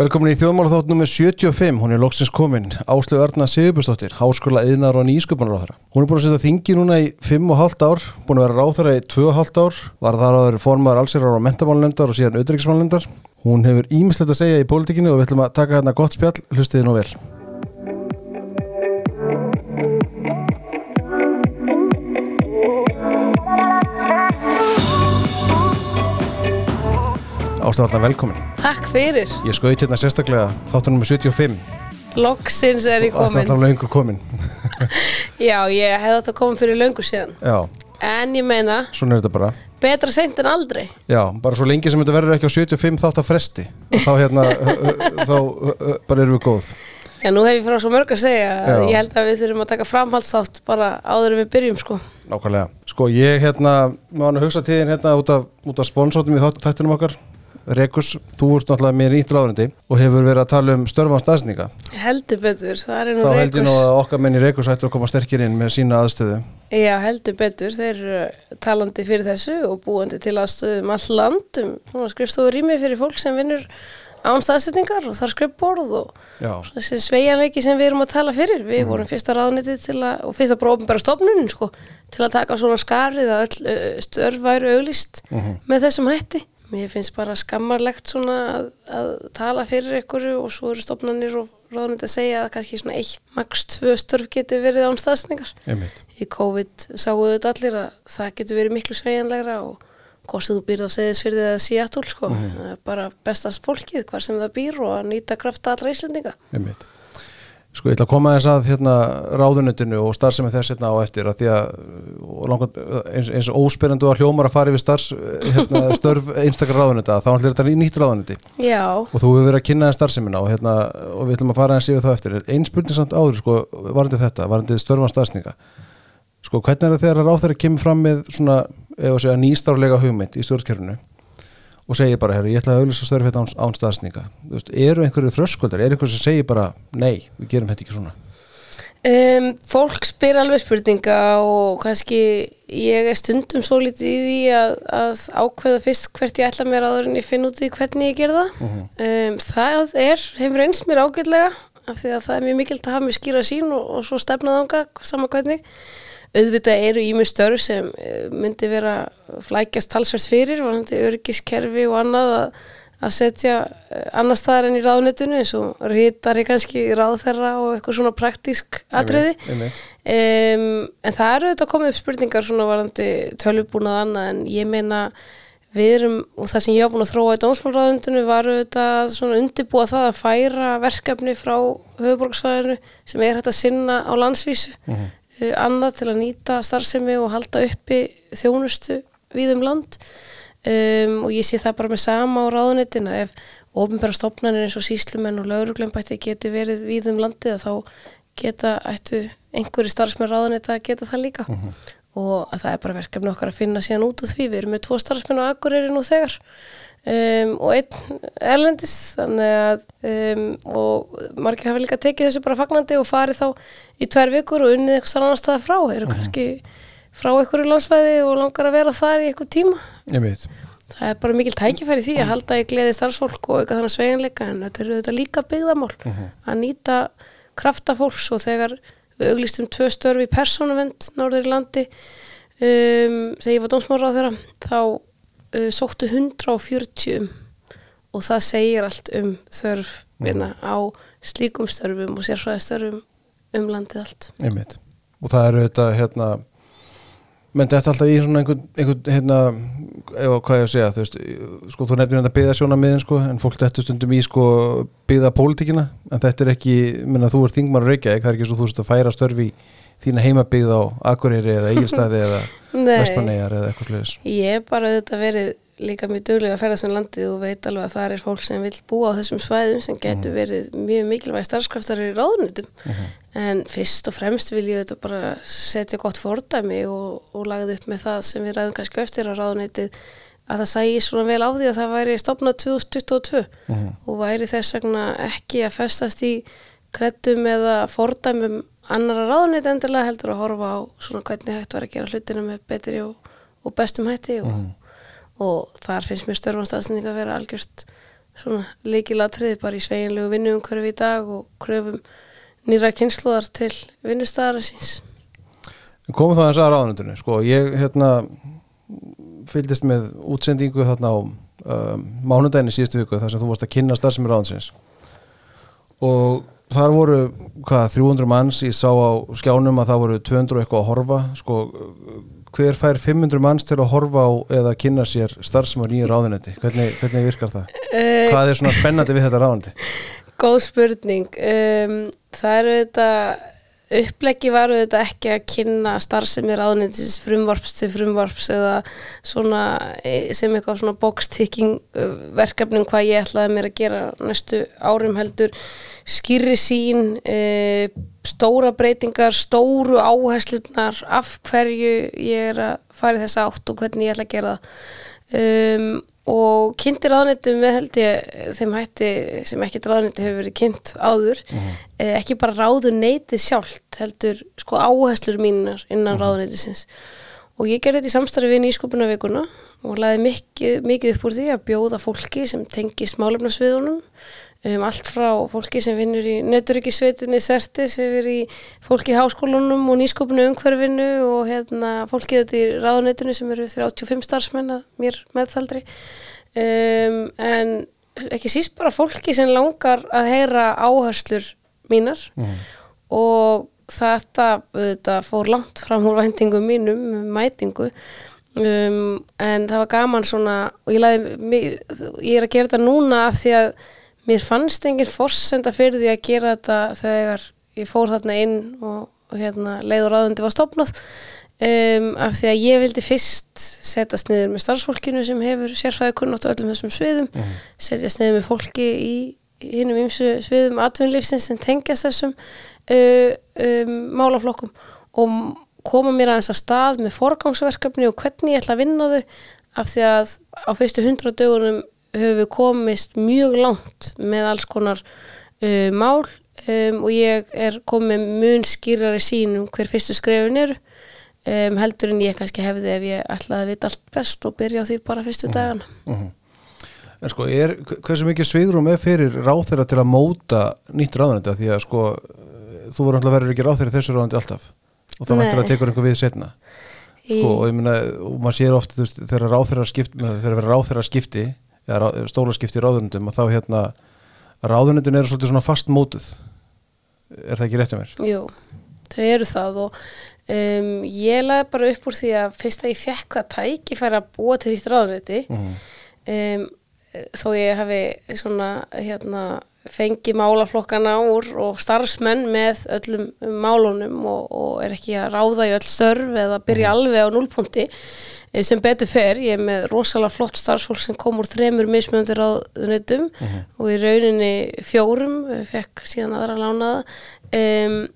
Velkomin í þjóðmálaþátt nr. 75, hún er loksins komin, Áslu Örna Sigurbjörnsdóttir, háskóla yðnar og nýsköpunaráþara. Hún er búin að setja þingi núna í 5,5 ár, búin að vera ráþara í 2,5 ár, var þar að vera formaður allsýrar á mentamálnefndar og síðan auðryggismálnefndar. Hún hefur ímislegt að segja í pólitíkinu og við ætlum að taka hérna gott spjall, hlustiði nú vel. Áslu Örna, velkomin. Takk fyrir, Ég skoði hérna sérstaklega þáttunum með 75 loksins er ég komin. Alltaf löngu komin. Já, ég hefði átt að koma fyrir löngu síðan. Já, En ég meina, svona er þetta bara. betra seint en aldrei. Já, bara svo lengi sem þetta verður ekki á 75 þátt að fresti. Þá hérna þá bara erum við góð. Já, nú hef ég frá svo mörg að segja að. Ég held að við þurfum að taka framhaldsþátt bara áður við byrjum sko. Nákvæmlega. Sko ég hérna, maður hugsa tíðin hérna út af, af sponsótum í þátt- þættinum okkar Rekus, þú ert náttúrulega með nýtt ráðundi og hefur verið að tala um störfan staðsninga Heldur betur, það er nú þá held ég nú Rekus að okkar menn í Rekus ættur að koma sterkir inn með sína aðstöðu. Já, heldur betur, þeir eru talandi fyrir þessu og búandi til aðstöðum all land. Um svona skrifstofu rými fyrir fólk sem vinnur án staðsetningar og þar skrifborð og Já, þessi sveigjanleiki sem við erum að tala fyrir. Við vorum fyrsta ráðniti til að og fyrsta bara ofnbæra stofnunin sko til að taka svona skarið að öll störf væru auglýst með þessum hætti mér finnst bara skammarlegt svona að, að tala fyrir ykkur og svo eru stofnanir og ráðniti að segja að kannski svona eitt, max tvö störf geti verið án staðsningar í COVID sáuðu þetta allir að það getur verið miklu sveigjanlegra og sem þú býrð á segðisfyrði eða Seattle sko, er bara bestast fólkið hvar sem það býr og að nýta krafta allra Íslendinga. Einmitt. Sko ég ætla að koma þess að hérna, ráðunutinu og starfsemi þess hérna á eftir að því að og langar, eins, eins og óspyrjandu var hljómar að fara yfir starfs, hérna, störf einstakar ráðunuta þá er þetta nýtt ráðunuti Já, og þú hefur verið að kynna það starfsemina og, hérna, og við ætlum að fara að séu það eftir. Einn spurning samt áður sko, varandi þetta, varandi störfan starfsninga sko hvernig er það þegar að ráþæri kemur fram með svona, eða að segja nýstárlega hugmynd í stjórnkerfinu og segir bara, herri, ég ætla að auðvitað störf hérna án, án staðsninga Þú veist, eru einhverju þröskuldar, er einhverju sem segir bara nei, við gerum þetta ekki svona? Um, fólk spyr alveg spurninga og kannski ég er stundum svo lítið í því að, að ákveða fyrst hvert ég ætla mér áður en ég finn út í hvernig ég ger það. Um, það er, hefur eins mér ágætlega af því að það er mjög mikilt að hafa mér skýra sín og, og svo stefnað ánga sama hvernig auðvitað eru í mig störf sem eh, myndi vera flækjast talsvært fyrir varandi örgiskerfi og annað að, að setja eh, annar staðar enn í ráðnetinu eins og rítari kannski í ráðherra og eitthvað svona praktísk atriði. Einmitt. um, en það eru auðvitað komið upp spurningar svona varandi tölvubúnað og annað en ég meina við erum og það sem ég hafa búin að þróa í dómsmálráðundinu var auðvitað svona undirbúa það að færa verkefni frá höfuborgsvæðinu sem er hægt að sinna á landsvísu. Uh, annað til að nýta starfsemi og halda uppi þjónustu við um land. Um, og ég sé það bara með sama á ráðunitin að ef ofinbæra stofnanir eins og síslumenn og lauruglembætti geti verið við um landið þá geta ættu einhverju starfsmenn ráðunita að geta það líka. Og að það er bara verkefni okkar að finna síðan út úr því. Við erum með tvo starfsmenn á Akureyri nú þegar um, og einn erlendis þannig að um, og margir hafa líka tekið þessu bara fagnandi og farið þá í tvær vikur og unnið eitthvað annar staða frá. Eru kannski frá einhverju landsvæði og langar að vera þar í eitthvað tíma. Það er bara mikil tækifæri því að halda í gleði starfsfólk og eitthvað þannig sveginleika en þetta eru þetta líka byggðamál. Að nýta krafta fólks og þegar við auglistum tvö störfi í persónuvend norður í landi um, þegar ég var dómsmára á þeirra þá uh, sóttu 140 og það segir allt um þörf vinna á slíkum störfum og sérfræðistörfum um landið allt. Einmitt. og það eru þetta hérna menn þetta alltaf í svona einhvern, einhvern hérna, eða hvað ég að segja þú veist, sko þú nefnir þetta byggða sjónamiðin sko, en fólk þetta stundum í sko byggða pólitíkina, en þetta er ekki menna þú ert þingmar að reykja, það er ekki svo þú veist að færa störfi í þína heimabyggð á Akureyri eða Egilstaði eða. Vestmannegar eða eitthvað sluðis Ég hef bara auðvitað verið líka mjög duglega að ferðast um landið og veit alveg að það er fólk sem vil búa á þessum svæðum sem getur verið mjög mikilvæg starfskraftar í ráðunitum en fyrst og fremst vil ég auðvitað bara setja gott fordæmi og, og lagði upp með það sem við ræðum kannski eftir á ráðunitið að það sægi svona vel á því að það væri stopnað 2022 og væri þess vegna ekki að festast í kreddum eða fordæmum annara ráðunit endilega heldur að horfa á svona hvernig hægt var að gera hlutina með betri og, og bestum hætti og, og þar finnst mér störfanstafsending að vera algjörst svona leikilatriði bara í sveginlegu vinnuumhverfi í dag og kröfum nýra kynsluðar til vinnustæðara síns. komum það eins að ráðanundinu sko, ég hérna fylgdist með útsendingu þarna á um, mánudaginn í síðustu viku þar sem þú varst að kynna starfsemi ráðansins og þar voru hvað, 300 manns ég sá á skjánum að það voru 200 eitthvað að horfa sko, hver fær 500 manns til að horfa á eða kynna sér starfsemi á nýju ráðanetti hvernig, hvernig virkar það? Uh, Hvað er svona spennandi við þetta ráðanetti? Góð spurning. Um, það eru þetta, uppleggi var auðvitað ekki að kynna starfsemi ráðnindis frumvarps til frumvarps eða svona eh, sem eitthvað svona box-ticking verkefnum hvað ég ætlaði mér að gera næstu árum heldur skýri sín, uh, stóra breytingar, stóru áherslunar af hverju ég er að fara í þessa átt og hvernig ég ætla að gera það. Um, og kynnti ráðnættu með held ég þeim hætti sem ekkert ráðnættu hefur verið kynnt áður eh, ekki bara ráðu neitið sjálft heldur sko áherslur mínar innan uh og ég gerði þetta í samstarfi við nýsköpunarvikuna og laði mikið, mikið upp úr því að bjóða fólki sem tengist málefnarsviðunum um, allt frá fólki sem vinnur í nöturíkisveitinni Sertis yfir í fólki í háskólanum og nýskopinu umhverfinu og hérna, fólki þetta í ráðuneytinu sem eru 35 starfsmenn að mér meðþaldri um, en ekki síst bara fólki sem langar að heyra áherslur mínar og þetta, þetta fór langt fram úr væntingum mínum um mætingu. Um, en það var gaman svona og ég, laði, ég er að gera þetta núna af því að mér fannst enginn forsenda fyrir því að gera þetta þegar ég fór þarna inn og, og hérna, leiður áðundi var stopnað um, af því að ég vildi fyrst setjast niður með starfsfólkinu sem hefur sérfæði kunnátt á öllum þessum sviðum mm -hmm. setjast niður með fólki í hinnum ymsu sviðum atvinnlífsins sem tengjast þessum uh, um, málaflokkum og koma mér aðeins að stað með forgangsverkefni og hvernig ég ætla að vinna þau af því að á fyrstu hundra dögunum höfum við komist mjög langt með alls konar uh, mál um, og ég er komið mun skýrari sín um hver fyrstu skrefin eru um, heldur en ég kannski hefði ef ég ætlaði að vita allt best og byrja á því bara fyrstu -huh. dagana uh -huh. En sko, er, hversu mikið svigrum er fyrir ráð þeirra til að móta nýtt ráðanandi því að sko, þú voru alltaf verið ekki ráð þeirra þessu ráðandi alltaf og það mættir að tekur einhver við setna sko, og ég minna, og maður sér ofta þegar ráð þeirra skipti, stólaskipti í ráðunundum og þá hérna ráðunundin eru svolítið svona fast mótuð er það ekki rétt um mér? Jú, þau eru það og um, ég laði bara upp úr því að fyrst að ég fekk það tækifæri að búa til þýtt ráðunundi mm um, þó ég hafi svona hérna fengi málaflokkana úr og starfsmenn með öllum málunum og, og er ekki að ráða í öll störf eða byrja mm -hmm. alveg á núlpunti Eh, sem betur fer, ég er með rosalega flott starfsfólk sem kom úr þremur mismjöndir á þunnitum uh -huh. og í rauninni fjórum, eh, fekk síðan aðra lánaða um,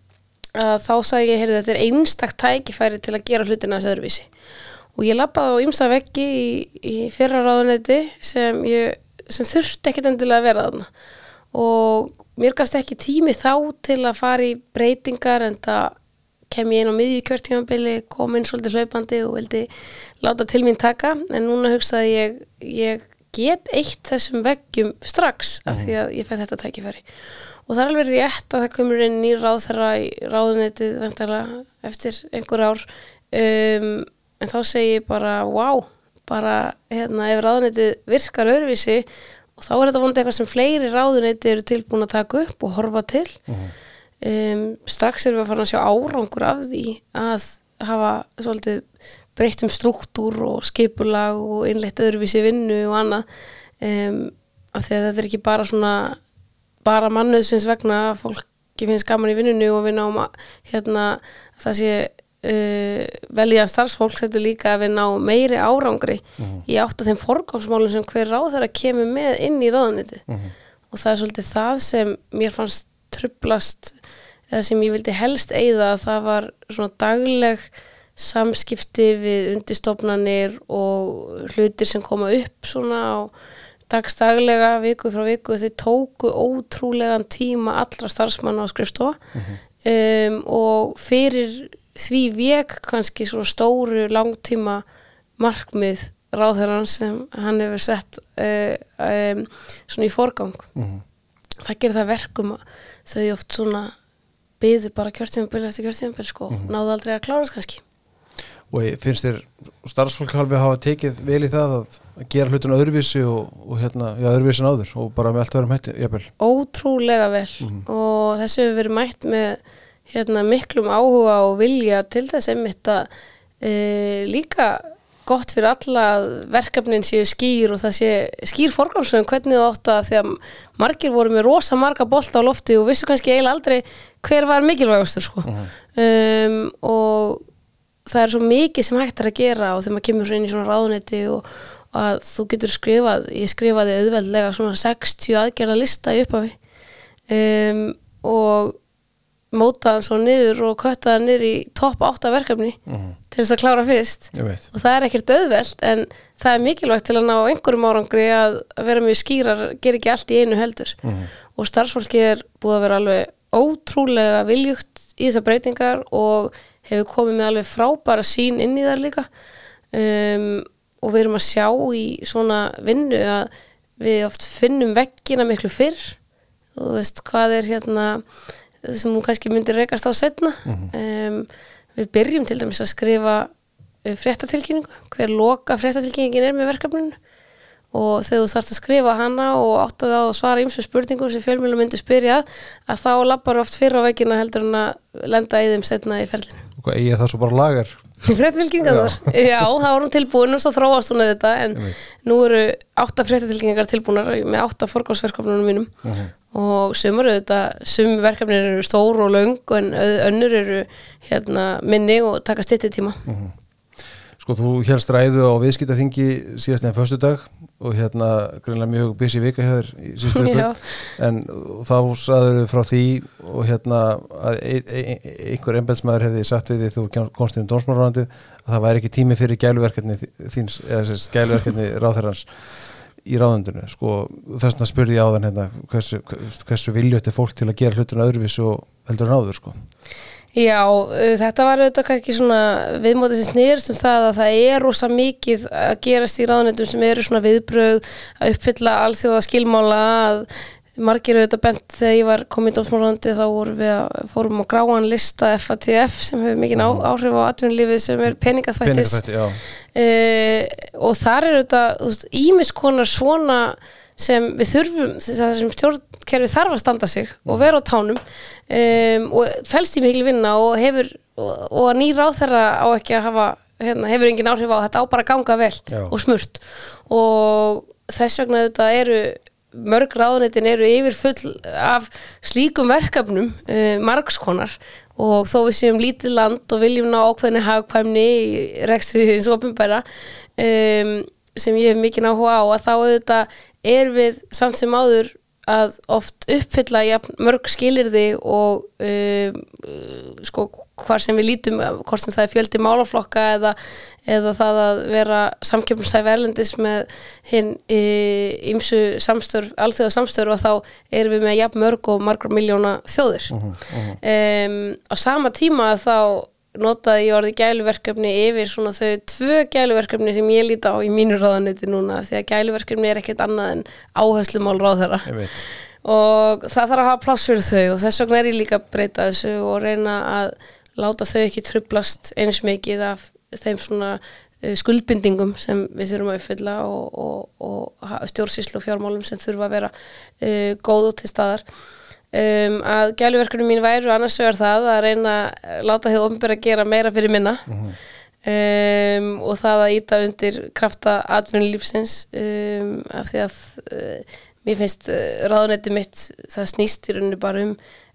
að þá sagði ég, heyrðu þetta er einstaktt tækifæri til að gera hlutina þessu öðruvísi og ég lappaði á ymsa veggi í, í fyrra ráðunetti sem, sem þurfti ekkert endilega að vera þarna og mér gafst ekki tími þá til að fara í breytingar en það kem ég inn á miðju kjörtímanbili, kom inn svolítið hlaupandi og vildi láta til mín taka. En núna hugsaði ég, ég get eitt þessum veggjum strax af því að ég fæ þetta tækifæri. Og það er alveg rétt að það komur inn nýr ráð þeirra í ráðunetið vantala eftir einhver ár. Um, en þá segi ég bara wow, bara hérna ef ráðunetið virkar öðruvísi og þá er þetta vonandi eitthvað sem fleiri ráðunetið eru tilbúin að taka upp og horfa til. Uh -huh um, strax erum við að fara að sjá árangur af því að hafa svolítið breytt um struktúr og skipulag og innleitt öðruvísi vinnu og annað. Um, af því að þetta er ekki bara svona bara mannuðsins vegna að fólki finnst gaman í vinnunni og við náum að hérna, það sé uh, velja starfsfólk þetta líka að við ná meiri árangri uh mhm. -huh. í átt að þeim forgámsmálum sem hver ráð þar að kemur með inn í ráðanitið uh mhm. -huh. og það er svolítið það sem mér fannst trublast eða sem ég vildi helst eigða það var svona dagleg samskipti við undistofnanir og hlutir sem koma upp svona á dagstaglega viku frá viku þau tóku ótrúlegan tíma allra starfsmanna á skrifstofa uh -huh. um, og fyrir því vek kannski svona stóru langtíma markmið ráðherran sem hann hefur sett uh, um, svona í forgang. Mhm. það gerir það verkum þau oft svona byðu bara kjörtímabil eftir kjörtímabil sko, náðu aldrei að klára þess kannski. Og finnst þér starfsfólk halvi hafa tekið vel í það að, gera hlutun öðruvísi og, og hérna, já, öðruvísi en áður og bara með allt öðrum hætti, jafnvel? Ótrúlega vel. Og þessu hefur verið mætt með hérna, miklum áhuga og vilja til þess einmitt að e, líka gott fyrir alla að verkefnin séu skýr og það sé skýr forgámsöðum hvernig það átt að því að margir voru með rosa marga bolta á lofti og vissu kannski eiginlega aldrei hver var mikilvægastur sko. um, og það er svo mikið sem hægt er að gera og þegar maður kemur inn í svona ráðunetti og, og að þú getur skrifað ég skrifaði auðveldlega svona 60 aðgerða lista í upphafi um, og mótaðan svo niður og köttaðan niður í topp 8 verkefni til þess að klára fyrst. Og það er ekkert auðvelt en það er mikilvægt til að ná einhverjum árangri að, vera mjög skýrar, gera ekki allt í einu heldur. Og starfsfólki er búið að vera alveg ótrúlega viljugt í þessar breytingar og hefur komið með alveg frábæra sín inn í þar líka. Um, og við erum að sjá í svona vinnu að við oft finnum veggina miklu fyrr. Þú veist hvað er hérna sem hún kannski myndir rekast á setna um, við byrjum til dæmis að skrifa uh, fréttatilkynningu hver loka fréttatilkynningin er með verkefninu. Og þegar þú þarfst að skrifa hana og átta það og svara ýmsum spurningum sem fjölmjölu myndu spyrja að þá lappar oft fyrr á veggina heldur en að lenda í þeim setna í ferlinu. Og hvað eigið það svo bara lagar Fréttatilkynningar þar? Já, það var hún tilbúin og svo þróast hún auðvitað en nú eru átta fréttatilkynningar tilbúnar með átta forgásverkefnunum mínum og sumar auðvitað, sum verkefnir eru stór og löng en önnur eru hérna minni og taka stytti tíma. Sko, þú helst ræðu á viðskiptaþingi síðast nefn föstu dag og hérna greinlega mjög busy vika hér í síðustu viku. En þá saður frá því og hérna að einhver embelsmaður hefði sagt við því þú komst inn í dómsmálarandið að það væri ekki tími fyrir gæluverkefni þíns, eða gæluverkefni ráðherrans í ráðundinu sko, þess vegna spurði ég á þann hérna hversu, hversu viljötti fólk til að gera hlutuna öðruvísi og heldur en áður sko. Já, uh, þetta var auðvitað kannski svona viðmótið sem snýrst um það að það er rosa mikið að gerast í ráðnetum sem eru svona viðbröð að uppfylla alþjóða skilmála að margir auðvitað bent þegar ég var komin í dómsmálandi þá vorum við að fórum á gráan lista FATF sem hefur mikið áhrif á atvinnulífið sem er peningaþvættis. Uh, og þar er auðvitað ímis konar svona sem við þurfum það sem stjórnkerfi þarf að standa sig og vera á tánum. Um, og felst í mikil vinna og hefur og, og að nýra á þeirra á ekki að hafa hérna, hefur engin áhrif á þetta á bara að ganga vel Já. og smurt. Og þess vegna auðvitað eru mörg ráðunitin eru yfir full af slíkum verkefnum uh, margskonar og þó við séum lítið land og viljum ná ákveðni hagkvæmni í rekstri hins ofinbæra um, sem ég hef mikið áhuga á að þá auðvitað er við samt sem áður að oft uppfylla jafn, mörg skilirði og um, uh, sko hvar sem við lítum hvort sem það er fjöldi málaflokka eða, eða það að vera samkjöfnumstæð verlendis með hinn ímsu samstörf, alþjóða samstörf og þá erum við með jafn mörg og margra miljóna þjóðir. Um, á sama tíma þá notaði ég orði gæluverkefni yfir svona þau tvö gæluverkefni sem ég líti á í mínu ráðaneti núna því að gæluverkefni er ekkert annað en áherslumál veit og það þarf að hafa pláss fyrir þau og þess vegna er ég líka að breyta þessu og reyna að láta þau ekki trublast eins mikið af þeim svona uh, skuldbindingum sem við þurfum að uppfylla og, og, og stjórnsýslu og fjármálum sem þurfa að vera uh, góð og til staðar um, að gæluverkunum mín væru annars vegar það að reyna að láta þau ofnbæra að gera meira fyrir minna. Um, og það að íta undir krafta atvinnulífsins um, af því að uh, mér finnst uh, ráðunetti mitt það snýst í rauninni bara um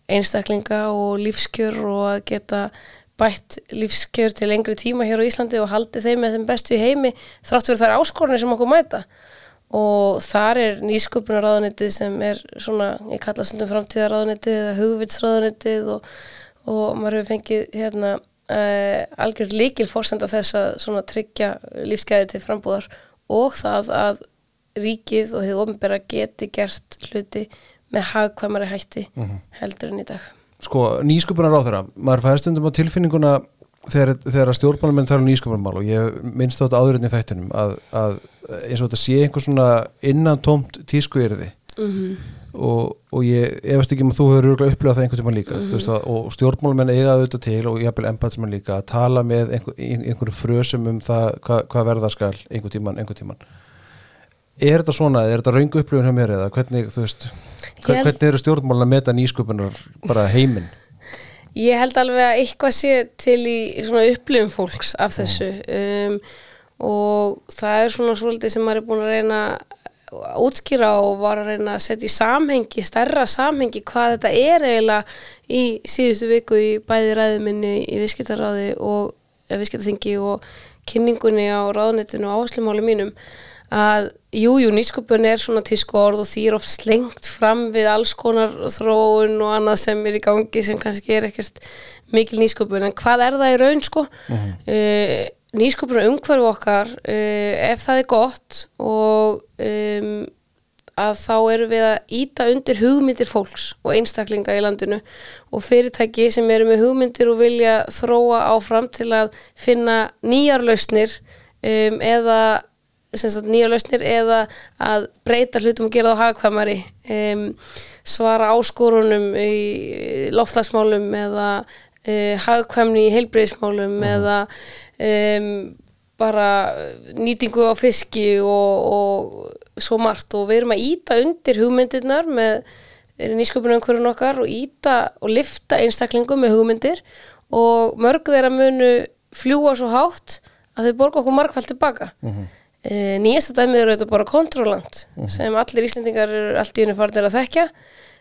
einstaklinga og lífskjör og að geta bætt lífskjör til lengri tíma hér á Íslandi og haldi þeim með þeim bestu í heimi þrátt fyrir þær áskorunir sem okkur mæta og þar er nýsköpunarráðunitið sem er svona, ég kalla stundum framtíðarráðunitið eða hugvitsráðunitið og, og maður hefur fengið hérna uh, algjör líkil fórsenda þess að svona tryggja lífsgæði til frambúðar og það að ríkið og hefur ofnbæra geti gert hluti með hagkvæmari hætti heldur en í dag. sko nýsköpunar á þeirra maður fæði stundum á tilfinninguna þegar, þegar stjórnmálamenn tala um nýsköpunarmál og ég minnst þetta áðurinn í þættinum að, að eins og þetta sé einhver svona innan tómt tískuýrði Mhm. og, og ég efast ekki um að þú hefur örugglega upplifað það einhvern tímann líka mm veist, að, og stjórnmálamenn eiga auðvitað til og jafnvel empatsmenn líka að tala með einhver, einhverjum frösum um það hvað, hvað verða skal einhvern tímann, einhvern tímann. Er þetta svona, er þetta raungu upplifun hjá mér eða hvernig, þú veist hvernig eru stjórnmálin að meta nýsköpunar bara heiminn Ég held alveg að eitthvað sé til í svona upplifum fólks af þessu um, og það er svona svolítið sem maður er búin að reyna að útskýra og var að reyna að setja í samhengi, stærra samhengi hvað þetta er eiginlega í síðustu viku í bæði ræðuminni í viðskiptaráði og viðskiptaþingi og kynningunni á ráðnetinu og áherslumáli mínum að jú, jú, nýsköpun er svona tísku orð og því er oft slengt fram við alls konar þróun og annað sem er í gangi sem kannski er ekkert mikil nýsköpun. En hvað er það í raun sko? Uh, nýsköpun og umhverfu okkar uh, ef það er gott og um, að þá erum við að íta undir hugmyndir fólks og einstaklinga í landinu og fyrirtæki sem eru með hugmyndir og vilja þróa áfram til að finna nýjar lausnir um, eða nýjar lausnir eða að breyta hlutum og gera þá hagkvæmari um, svara áskorunum í loftlagsmálum eða uh, hagkvæmni í heilbreyðismálum eða um, bara nýtingu á fiski og, og svo margt. Og við erum að íta undir hugmyndirnar með nýsköpunum umhverjum okkar og íta og lifta einstaklingum með hugmyndir. Og mörg þeirra munu fljúa svo hátt að þau borga okkur margfald tilbaka mm nýjasta dæmið eru þetta bara kontrolant sem allir Íslendingar eru allt í unni farnir að þekkja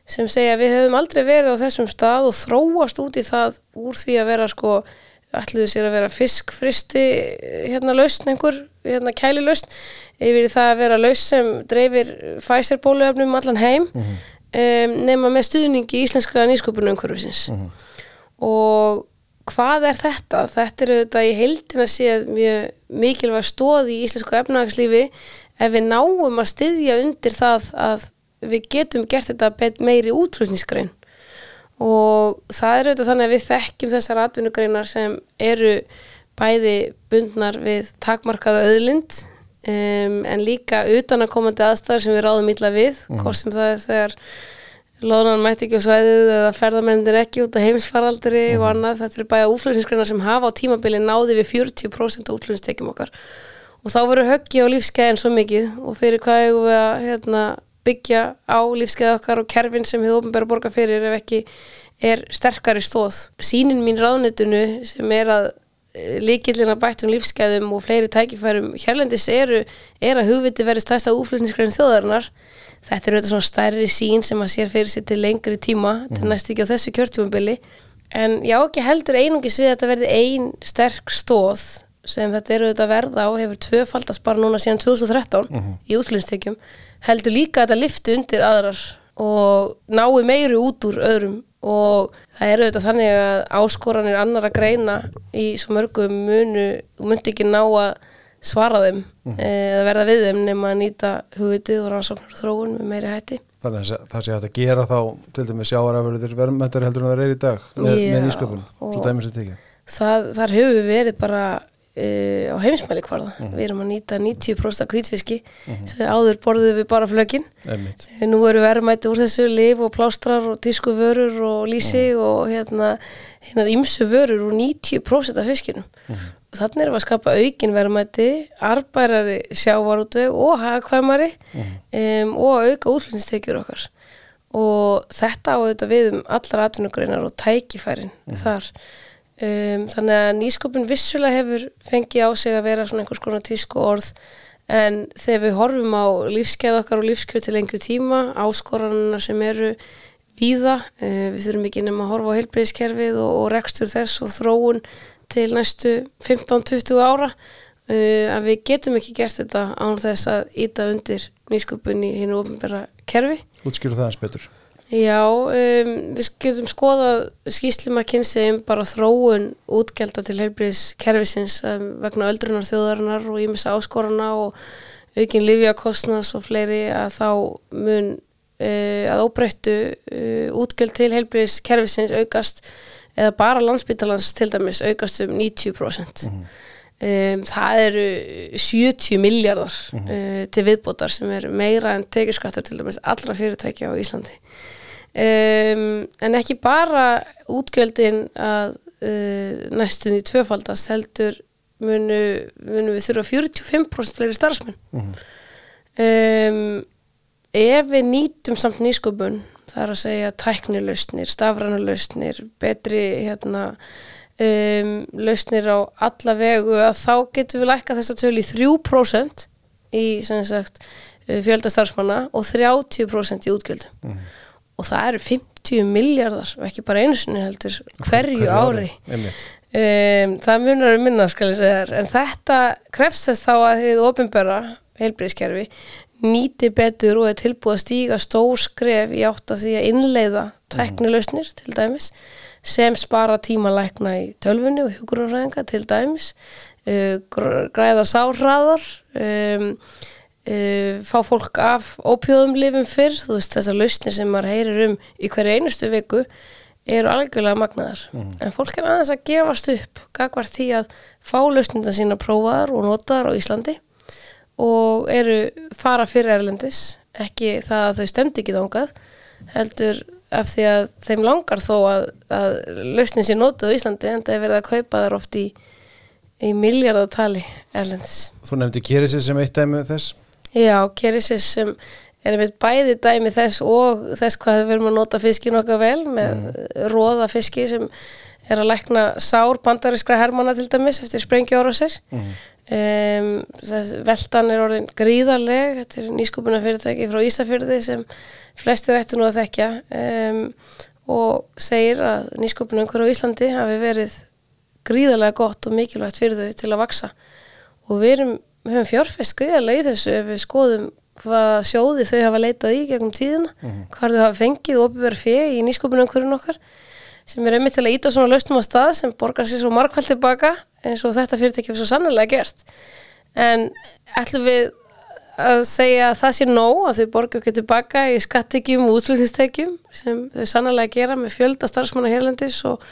sem segja við höfum aldrei verið á þessum stað og þróast út í það úr því að vera sko ætluðu sér að vera fiskfristi hérna lausn einhver, hérna kæli lausn yfir í það að vera lausn sem dreifir Pfizer bóluefnum um allan heim um, nema með stuðningi íslenska nýsköpunum umhverfisins og hvað er þetta? Þetta er auðvitað í heildina séð mjög mikilvæg stóð í íslensku efnahagslífi. Ef við náum að styðja undir það að við getum gert þetta meiri útflutningsgrein. Og það er auðvitað þannig að við þekkjum þessar atvinnugreinar sem eru bæði bundnar við takmarkaða auðlind um, en líka utanakomandi aðstæður sem við ráðum illa við, hvort sem það er þegar Lónan mætti ekki á svæðið eða ferðamennir ekki út af heimsfaraldri og annað. Þetta eru bæða útflutningsgreinar sem hafa á tímabili náði við 40% af útflutningstekjum okkar. Og þá voru höggi á lífskeiðin svo mikið og fyrir hvað eigum við að hérna, byggja á lífskeið okkar og kerfin sem hefur ofnbæra borga fyrir ef ekki er sterkari stóð. Sýnin mín ráðnitunu sem er að líkillina bættum lífskeiðum og fleiri tækifærum hérlendis eru, er að hugviti verið stærsta útflutningsgrein þjóðarinnar þetta er auðvitað svona stærri sín sem að sér fyrir sér til lengri tíma til næst ekki á þessu kjörtjumabili en já ekki heldur einungis við að þetta verði ein sterk stóð sem þetta eru auðvitað að verða og hefur tvöfaldast bara núna síðan 2013 í útflutningstekjum. Heldur líka að þetta lifti undir aðrar og nái meiri út úr öðrum. Og það eru auðvitað þannig að áskoranir annar að greina í svo mörgum munu og myndi ekki ná að svara þeim eða verða við þeim nema að nýta hugvitið og rannsóknar og þróun með meiri hætti. þannig að það sé hægt að gera þá til dæmis sjáarafurður verðmættar heldur en það er í dag með, Já, með nýsköpun, svo dæmis þetta ekki Það, þar við verið bara uh, á heimsmæli hvarða. Við erum að nýta 90% af hvítfiski sem áður borðum við bara flökin. Einmitt. Nú eru verðmæti úr þessu lif og plástrar og tísku vörur og lísi og hérna ýmsu vörur úr 90% af fiskinum. Og þannig erum við að skapa aukin verðmæti, arbærari sjávarútveg og hagkvæmari um, og auka útflutnistekjur okkar. Og þetta á auðvitað við um allar atvinnugreinar og tækifærin þar. Um, þannig að nýsköpun vissulega hefur fengið á sig að vera svona einhvers konar tísku orð en þegar við horfum á lífskeið okkar og lífskjör til lengri tíma áskoranina sem eru víða, uh, við þurfum ekki nema að horfa á heilbreyðiskerfið og, og rekstur þess og þróun til næstu 15-20 ára uh, að við getum ekki gert þetta án þess að íta undir nýsköpun í hinu ofnbæra kerfi. Útskýru það eins betur Já, um, við getum skoðað skýslum að kynsi um bara þróun útgelda til heilbriðis kerfisins um, vegna öldrunar þjóðarinnar og ímessa áskorana og aukin livjakostnas og fleiri að þá mun uh, að óbreyttu uh, útgjöld til heilbriðis kerfisins aukast eða bara landsbytalans til dæmis aukast um 90% um, það eru 70 miljardar uh, til viðbótar sem er meira en tekjuskattur til dæmis allra fyrirtækja á Íslandi um, en ekki bara útgjöldin að uh, næstunni tvöfaldast heldur munu, munu við þurfa 45% fleiri starfsmenn. Um, ef við nýtum samt nýsköpun það er að segja tæknilausnir, stafrænalausnir betri hérna um, lausnir á alla vegu að þá getum við lækka þessa tölu í 3% í sem sagt fjölda starfsmanna og 30% í útgjöldum og það eru 50 miljardar og ekki bara einu sinni heldur hverju, ári einmitt. um, það munar um minna skal ég segja en þetta krefst þess þá að þið ofinbera heilbriðskerfi nýti betur og er tilbúið að stíga stór skref í átt að því að innleiða tæknilausnir til dæmis sem spara tímalækna í tölfunni og hjúkurunarræðinga til dæmis. Uh, gr- græða sárhraðar. Um, uh, fá fólk af ópjóðum lifum fyrr, þú veist þessar lausnir sem maður heyrir um í hverju einustu viku eru algjörlega magnaðar. En fólk er aðeins að gefast upp gagvart því að fá lausnina sína prófaðar og notaðar á Íslandi og eru fara fyrir erlendis. Ekki það að þau stemdi ekki þangað heldur af því að þeim langar þó að, að lausnin sé notuð á Íslandi en það er verið að kaupa þar oft í, í miljardatali erlendis. Þú nefndi Kerisir sem eitt dæmi þess Já, Keresis sem er einmitt bæði dæmi þess og þess hvað við erum að nota fiskin okkar vel með mm. róða fiski sem er að lækna sár bandarískra hermanna til dæmis eftir sprengjóra sér Mhm. um, veltan er orðin gríðarleg þetta er nýskupuna fyrirtæki frá Ísafyrði sem flestir ættu nú að þekkja um, og segir að nýskupuna umhverju á Íslandi hafi verið gríðarlega gott og mikilvægt fyrir þau til að vaksa og við erum, við höfum fjárfest gríðarlega í þessu ef við skoðum hvaða sjóði þau hafa leitað í gegnum tíðina, hvað þau hafa fengið og opið fyrir í nýskupinu umhverjum okkar sem er einmitt til að íta svona lausnum á stað sem borgar sér svo margkvælt tilbaka eins og þetta fyrirtæki er svo sannlega gert. En ætlum við að segja að það sé nóg að þau borga okkur tilbaka í skattekjum og útflutningstekjum sem þau sannlega gera með fjölda starfsmanna hérlendis og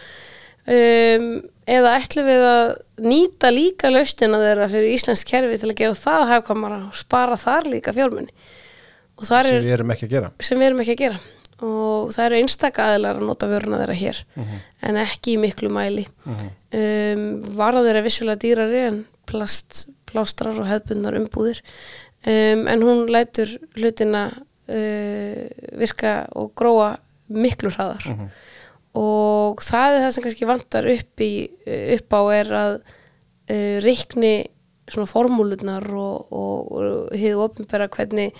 um, eða ætlum við að nýta líka lausnina þeirra fyrir Íslands kerfi til að gera það hafkamara og spara þar líka fjármunni sem er við erum ekki að gera. sem við erum ekki að gera. Og það eru einstaka aðilar að nota vöruna þeirra hér en ekki í miklu mæli. Um, varða þeirra vissulega dýrari en plast, plástrar og hefðbundnar umbúðir. Um, en hún lætur hlutina uh, virka og gróa miklu hraðar og það er það sem kannski vantar upp, í, upp á er að uh, reikni svona formúlunar og, og, og hið opinbera hvernig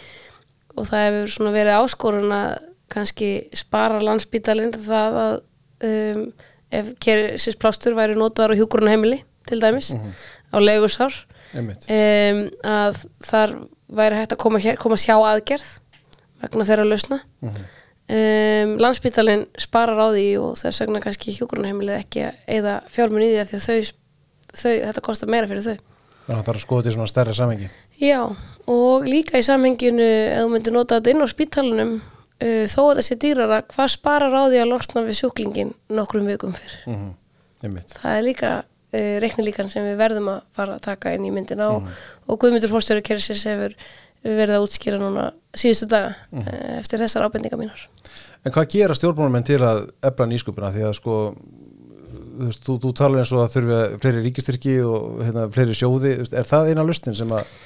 og það hefur svona verið áskorun að kannski spara landsbítalinn það að um, ef kerisins plástur væri notaðar á hjúkurunarheimili til dæmis á legusár einmitt. um, að þar væri hægt að koma, hér, koma sjá aðgerð vegna þeirra lausna um, landsbítalinn sparar á því og þess vegna kannski hjúkurunarheimilið ekki eða fjármun í því að því að þau, þau, þetta kostar meira fyrir þau þannig að það er að skoða þetta í svona stærra samengi Já, og líka í samhenginu ef þú myndir nota þetta inn á spítalunum uh, þó að það sé dýrara hvað sparar á því að losna við sjúklingin nokkrum vikum fyrr. mm -hmm. Það er líka uh, reiknilíkan sem við verðum að fara að taka inn í myndina og, og Guðmundur Fórstjóri Kersins hefur verið að útskýra núna síðustu daga uh, eftir þessar ábendingar mínar. En hvað gera stjórnmálamenn til að efla nýsköpuna? Því að sko þú, þú, talar eins og að þurfi að fleiri ríkistyrki og hérna, fleiri sjóði er það eina lustin sem að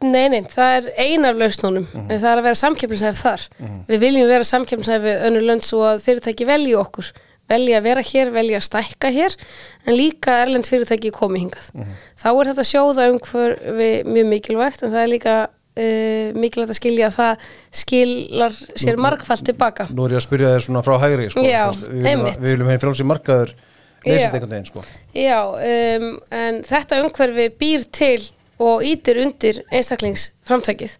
Nei, nei, það er ein af lausnunum. En það er að vera samkeppnisæf þar. Við viljum vera samkeppnisæf við önnur lönd svo að fyrirtæki velji okkur. Velja að vera hér, velja að stækka hér en líka erlend fyrirtæki komi hingað. Þá er þetta sjóða umhverfi mjög mikilvægt en það er líka uh, mikilvægt að skilja að það skilar sér margfald tilbaka nú er ég að spyrja þér svona frá hægri sko, Já, við, viljum, hefði frálsið markaður leysið einhvern veginn sko. Já, um, en þetta umhverfi býr til og ítir undir einstaklingsframtækið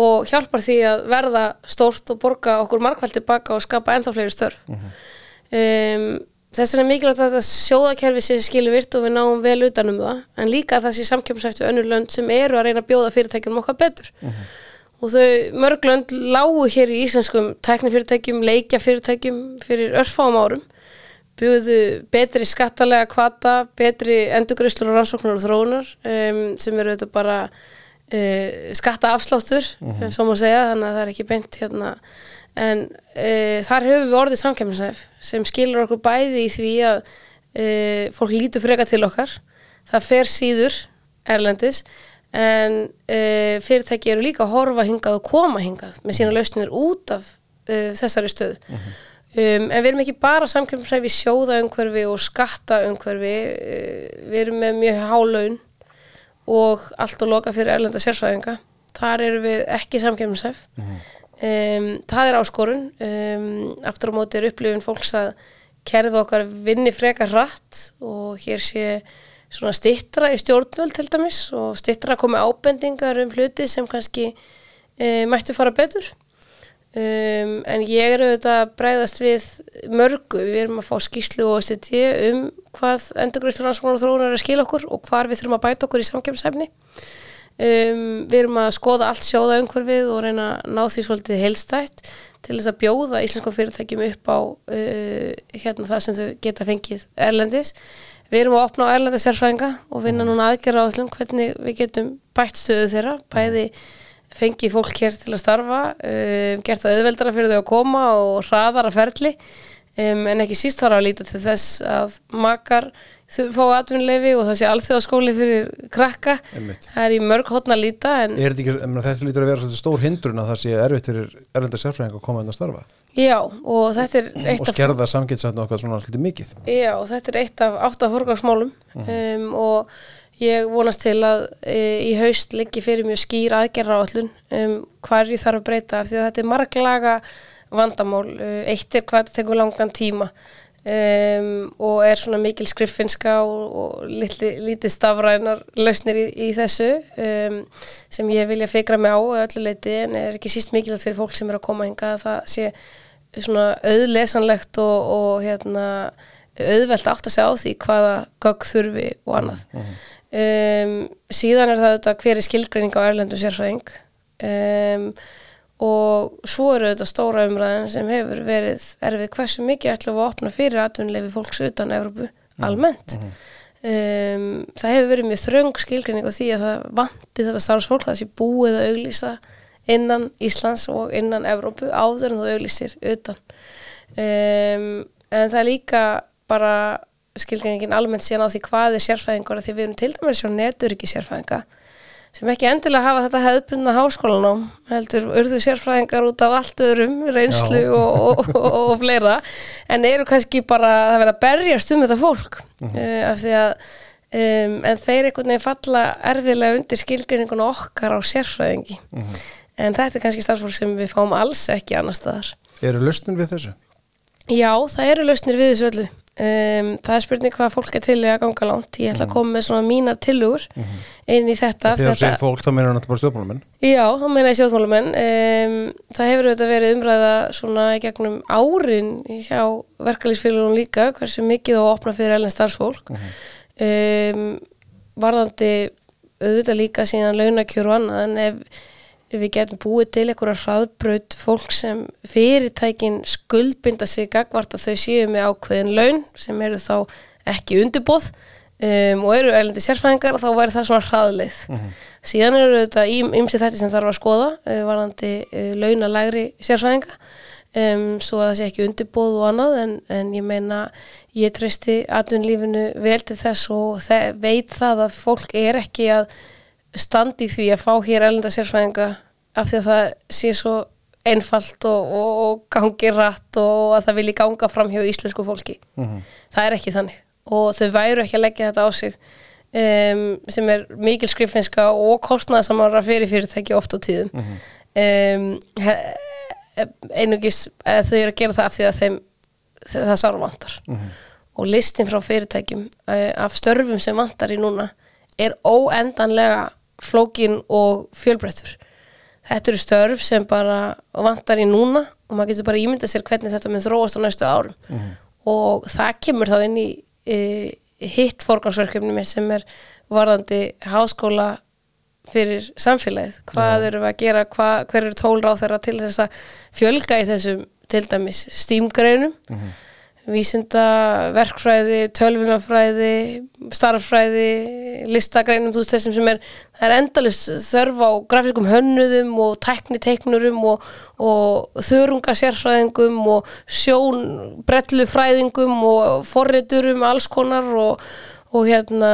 og hjálpar því að verða stórt og borga okkur margfald tilbaka og skapa ennþá fleiri störf. um, þess vegna er mikilvægt að þetta sjóðakerfi sé skilu virt og við náum vel utanum það en líka að það sé samkjömsæft við önnur lönd sem eru að reyna að bjóða fyrirtækjum okkar betur. Og þau mörg lönd lágu hér í íslenskum tæknifyrirtækjum, leikjafyrirtækjum fyrir örfáum árum buðu betri skattalega kvata, betri endurgreislur og rannsóknar og þróunar um, sem eru þetta bara uh, skattaafsláttur, mm svo má segja, þannig að það er ekki beint hérna en uh, þar höfum við orðið samkemminsæf sem skilur okkur bæði í því að uh, fólk lítur freka til okkar. Það fer síður erlendis en uh, fyrirtæki eru líka að horfa hingað og koma hingað með sína lausnir út af þessari stöðu. Um, en við erum ekki bara samkemminsæf í sjóða umhverfi og skatta umhverfi uh, við erum með mjög hálaun og allt og loka fyrir erlenda sérsvæðinga þar eru við ekki samkemminsæf um, það er áskorun. Um, aftur á móti er upplifun fólks að kerfið okkar vinni frekar hratt og hér sé svona stittra í stjórnvöld til dæmis og stittra að koma ábendingar um hluti sem kannski um, mættu fara betur. Um, en ég er auðvitað að bregðast við mörgu, við erum að fá skýslu og STT um hvað endurgræstur rannsóknar og þróunar er að skila okkur og hvar við þurfum að bæta okkur í samkjömsæfni um, við erum að skoða allt sjóða umhverfið og reyna að ná því svolítið heilstætt til þess að bjóða íslenskum fyrirtækjum upp á uh, hérna það sem þau geta fengið erlendis. Við erum að opna á erlenda sérfræðinga og vinna núna aðgerra á öllum hvernig við getum bætt stöðu þeirra bæði fengið fólk hér til að starfa um, gert það auðveldara fyrir þau að koma og hraðara ferli. Um, en ekki síst þarf að líta til þess að makar þau fá atvinnleifi og það sé alþjóðaskóli fyrir krakka. Einmitt. það er í mörg hotna líta en Er þetta ekki, ég þetta lítur að vera stór hindrun að það sé erfitt fyrir erlenda sérfræðing að koma inn að starfa? Já og þetta er eitt og af skerða samgetsætna okkar svona svolítið mikið. Já, þetta er eitt af átta forgangsmálum. Um, og ég vonast til að e, í haust liggi fyrir mjög skýr aðgerra áallun um, hverju þarf að breyta af því að þetta er marglaga vandamál. Uh, eitt er hvað þetta tekur langan tíma um, og er svona mikil skriffinska og, og lítið stafrænar lausnir í, í þessu um, sem ég vilja fikra mig á að öllu leiti en er ekki síst mikilvægt fyrir fólk sem er að koma hinga að það sé svona auðlesanlegt og, og hérna auðvelt átt að segja á því hvaða gögg þurfi og annað. Um, síðan er það auðvitað hver er skilgreining á erlendu sérfræðing. Um, og svo eru auðvitað stóra umræðin sem hefur verið erfið hversu mikið ætlum við að opna fyrir atvinnuleifi fólks utan Evrópu almennt. um, það hefur verið mjög þröng skilgreining á því að það vanti þetta starfsfólk það sé búið að auglýsa innan Íslands og innan Evrópu áður en þú auglýsir utan. Um, en það er líka bara skilgreiningin almennt síðan á því hvað er sérfræðingur af því við erum til dæmis sjá neturiki sérfræðinga sem ekki endilega hafa þetta hefðbundna háskólanám heldur urðu sérfræðingar út af allt öðrum reynslu og, og, og, og fleira en eru kannski bara það verða að berjast um þetta fólk uh, af því að um, en þeir einhvern veginn falla erfiðlega undir skilgreininguna okkar á sérfræðingi. En þetta er kannski starfsfólk sem við fáum alls ekki annar staðar. Eru lausnin við þessu? Já, það eru lausnir við þessu öllu. Um, það er spurning hvað fólk er til að ganga langt. Ég ætla að koma með svona mínar tillögur inn í þetta. Þegar þú segir fólk, þá meina hann bara stjórnmálamenn já, þá meina ég sjóðmálumenn. Um, það hefur auðvitað verið umræða svona í gegnum árin hjá verkalýsfélagunum líka, hversu mikið á að opna fyrir elin starfsfólk. um, varðandi auðvitað líka síðan launakjör og annað en ef við getum búið til einhverja hraðbraut fólk sem fyrirtækin skuldbinda sig gagvart að þau séu með ákveðin laun sem eru þá ekki undirbóð um, og eru erlendi sérfræðingar þá væri það svona hraðleið. Síðan eru þetta ymsi þetta sem þarf að skoða uh, varðandi uh, launalægri sérfræðinga um, svo að það sé ekki undirbóð og annað en, en ég meina ég treysti atvinnlífinu vel til þess og þe veit það að fólk er ekki að standi því að fá hér erlenda sérfræðinga af því að það sé svo einfalt og, og, og gangi rætt og að það vilji ganga fram hjá íslensku fólki. Það er ekki þannig. Og þau væru ekki að leggja þetta á sig um, sem er mikil skriffinska og kostnaðasamara fyrir fyrirtæki oft á tíðum. um, he- einungis eh, þau eru að gera það af því að þeim það sáru vantar. Og listin frá fyrirtækjum uh, af störfum sem vantar í núna er óendanlega flókin og fjölbreyttur. Þetta eru störf sem bara vantar í núna og maður getur bara ímyndað sér hvernig þetta mun þróast á næstu árum. Og það kemur þá inn í e, hitt forgangsverkefni sem er varðandi háskóla fyrir samfélagið, hvað eru við að gera? Hvað, hver eru tólra á þeirra til þess að fjölga í þessum til dæmis stímgreinum vísinda, verkfræði, tölvunafræði, starffræði, listagreinum, þú veist þessum sem er, það er endalist þörf á grafiskum hönnuðum og tekniteiknurum og, og þörungasérfræðingum og sjón brellufræðingum og forriturum alls konar og, og hérna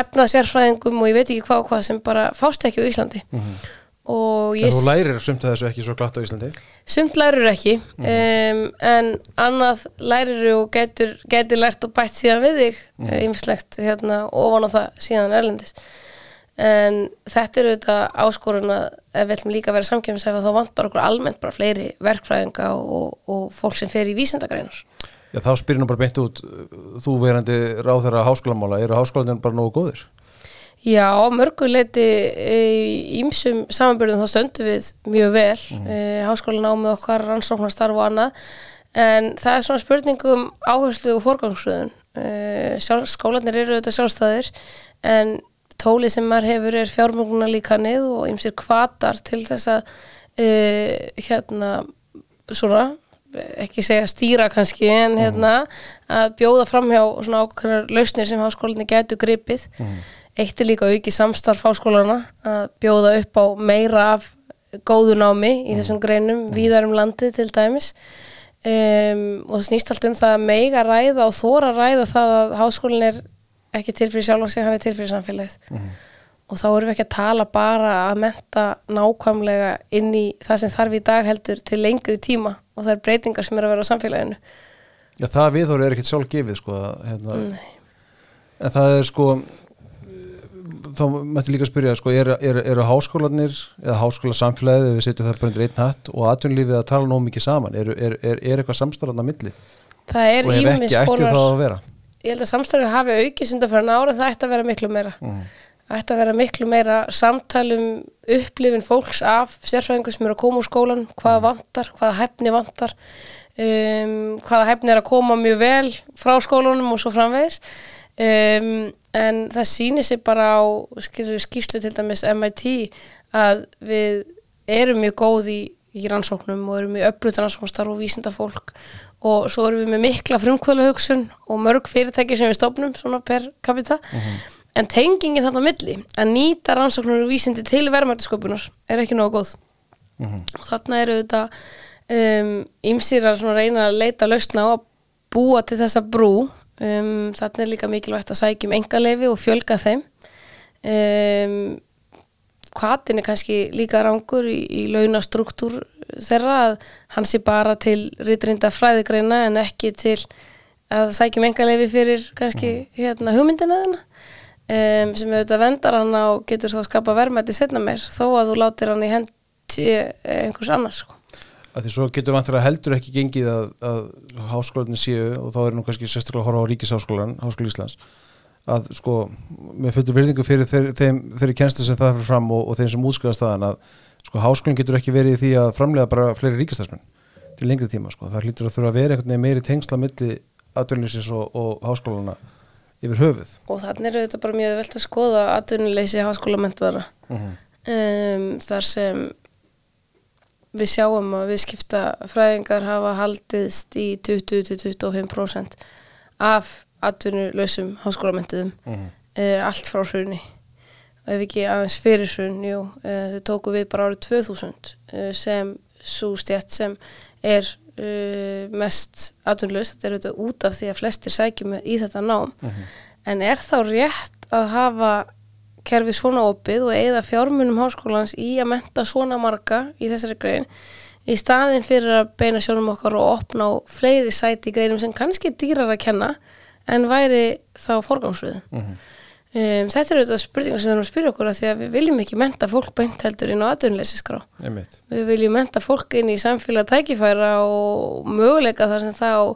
efnasérfræðingum og ég veit ekki hvað og hvað sem bara fást ekki á Íslandi. Og En ég þú lærir sumt að þessu ekki svo glatt á Íslandi? Sumt lærir ekki. Um, en annað lærir og getur, getur lært og bætt síðan við þig ymslegt hérna ofan á það síðan erlendis. En þetta er auðvitað áskorun að ef við ætlum líka að vera samkjöfnisæfa þá vantar okkur almennt bara fleiri verkfræðinga og, og fólk sem fer í vísindagreinar. Já, þá spyrir nú bara beint út þú verandi ráðherra háskólamála eru háskólanir bara nógu góðir? Já, á mörgu leiti í ýmsum samanbyrðum þá stöndum við mjög vel mm. háskólan ámið okkar, rannsóknarstarf og annað. En það er svona spurningum áherslu og forgangsröðun. Sjálf, skólanir eru auðvitað sjálfstæðir en tólið sem maður hefur er fjármögnunar líkanið og ýmsir kvatar til þess að uh, hérna svona ekki segja stýra kannski en hérna að bjóða fram hjá svona ákveðnar lausnir sem háskólinni getur gripið eitt er líka auki samstarf háskólana að bjóða upp á meira af góðu námi í þessum greinum víðar um landið til dæmis. Um, og það snýst allt um það að meiga ræða og þóra ræða það að háskólin er ekki til fyrir sjálf og sig, hann er til fyrir samfélagið. Og þá erum við ekki að tala bara að menta nákvæmlega inn í það sem þarf í dag heldur til lengri tíma og það er breytingar sem er að vera á samfélaginu. Já, það viðhóru er ekkert sjálf gefið sko, hérna, en það er sko þá mætti líka að spyrja sko, eru, eru, eru háskólanir eða háskólasamfélagið, við setjum það bara undir einn hatt og atvinnulífið að tala nóg mikið saman er, er, er eitthvað samstarfan að milli? Það er ætti konar það að vera? Ég held að samstarfið hafi aukið sundar fyrir ára það ætti að vera miklu meira. Mhm. það ætti að vera miklu meira samtalum upplifin fólks af sérfræðingu sem eru að koma úr skólan hvaða vantar, hvaða hæfni vantar um, hvaða hæfni er að koma mjög vel frá skólanum og svo framvegis. Um, en það sýnir sig bara á skýrslu, til dæmis MIT að við erum mjög góð í, í rannsóknum og erum mjög öflut rannsóknastarf og vísinda fólk og svo erum við með mikla frumkvölu hugsun og mörg fyrirtæki sem við stofnum svona per capita. En tengingin þarna á milli að nýta rannsóknur og vísindi til verðmættisköpunar er ekki nógu góð. Og þarna eru þetta um, ýmsir að svona reyna að leita lausna á að búa til þessa brú um, þarna er líka mikilvægt að sækja um engaleifi og fjölga þeim. Um, hvatin er kannski líka rangur í, í launastruktúr þeirra að hann sé bara til rítrinda fræðigreina en ekki til að sækja um engaleifi fyrir kannski hérna hugmyndina þeirna um, sem auðvitað vendar hann og getur þá skapa verðmætti setna meir þó að þú látir hann í hendi einhvers annars sko. Að því svo getur vantilega heldur ekki gengið að, að háskólanir séu og þá er nú kannski sérstaklega að horfa á Ríkisháskólan Háskóla Íslands að sko, með fullur virðingu fyrir þeir, þeim, þeirri kennslu sem það fyrir fram og, og þeim sem útskriðast þaðan að sko háskólinn getur ekki verið í því að framlega bara fleiri ríkistærsmenn til lengri tíma sko, það hlýtur að þurfa að vera einhvern veginn meiri tengsla milli atvinnlýsins og, og háskólana yfir höfuð. Og þannig er auðvitað bara mjög velt að skoða atvinnuleysi háskólamentaðara Mhm. um, þar sem við sjáum að viðskipta fræðingar hafa haldiðst í 20-25% af atvinnulausum háskólamentiðum Mhm. uh, allt frá hrunni og ef ekki aðeins fyrir hrun jú, uh, þau tóku við bara árið 2000 uh, sem svo stjætt sem er uh, mest atvinnulaus, þetta er auðvitað út af því að flestir sækjum í þetta nám. En er þá rétt að hafa kerfi svona opið og eigða fjármunum háskólans í að menta svona marga í þessari grein í staðin fyrir að beina sjónum okkar og opna á fleiri sæti í greinum sem kannski dýrar að kenna en væri þá forgangsröðin um, þetta eru þetta spurningar sem við erum að spyrja okkur að því að við viljum ekki menta fólk beint heldur inn á atvinnleysiskrá einmitt. Við viljum menta fólk inn í samfélag tækifæra og möguleika þar sem það á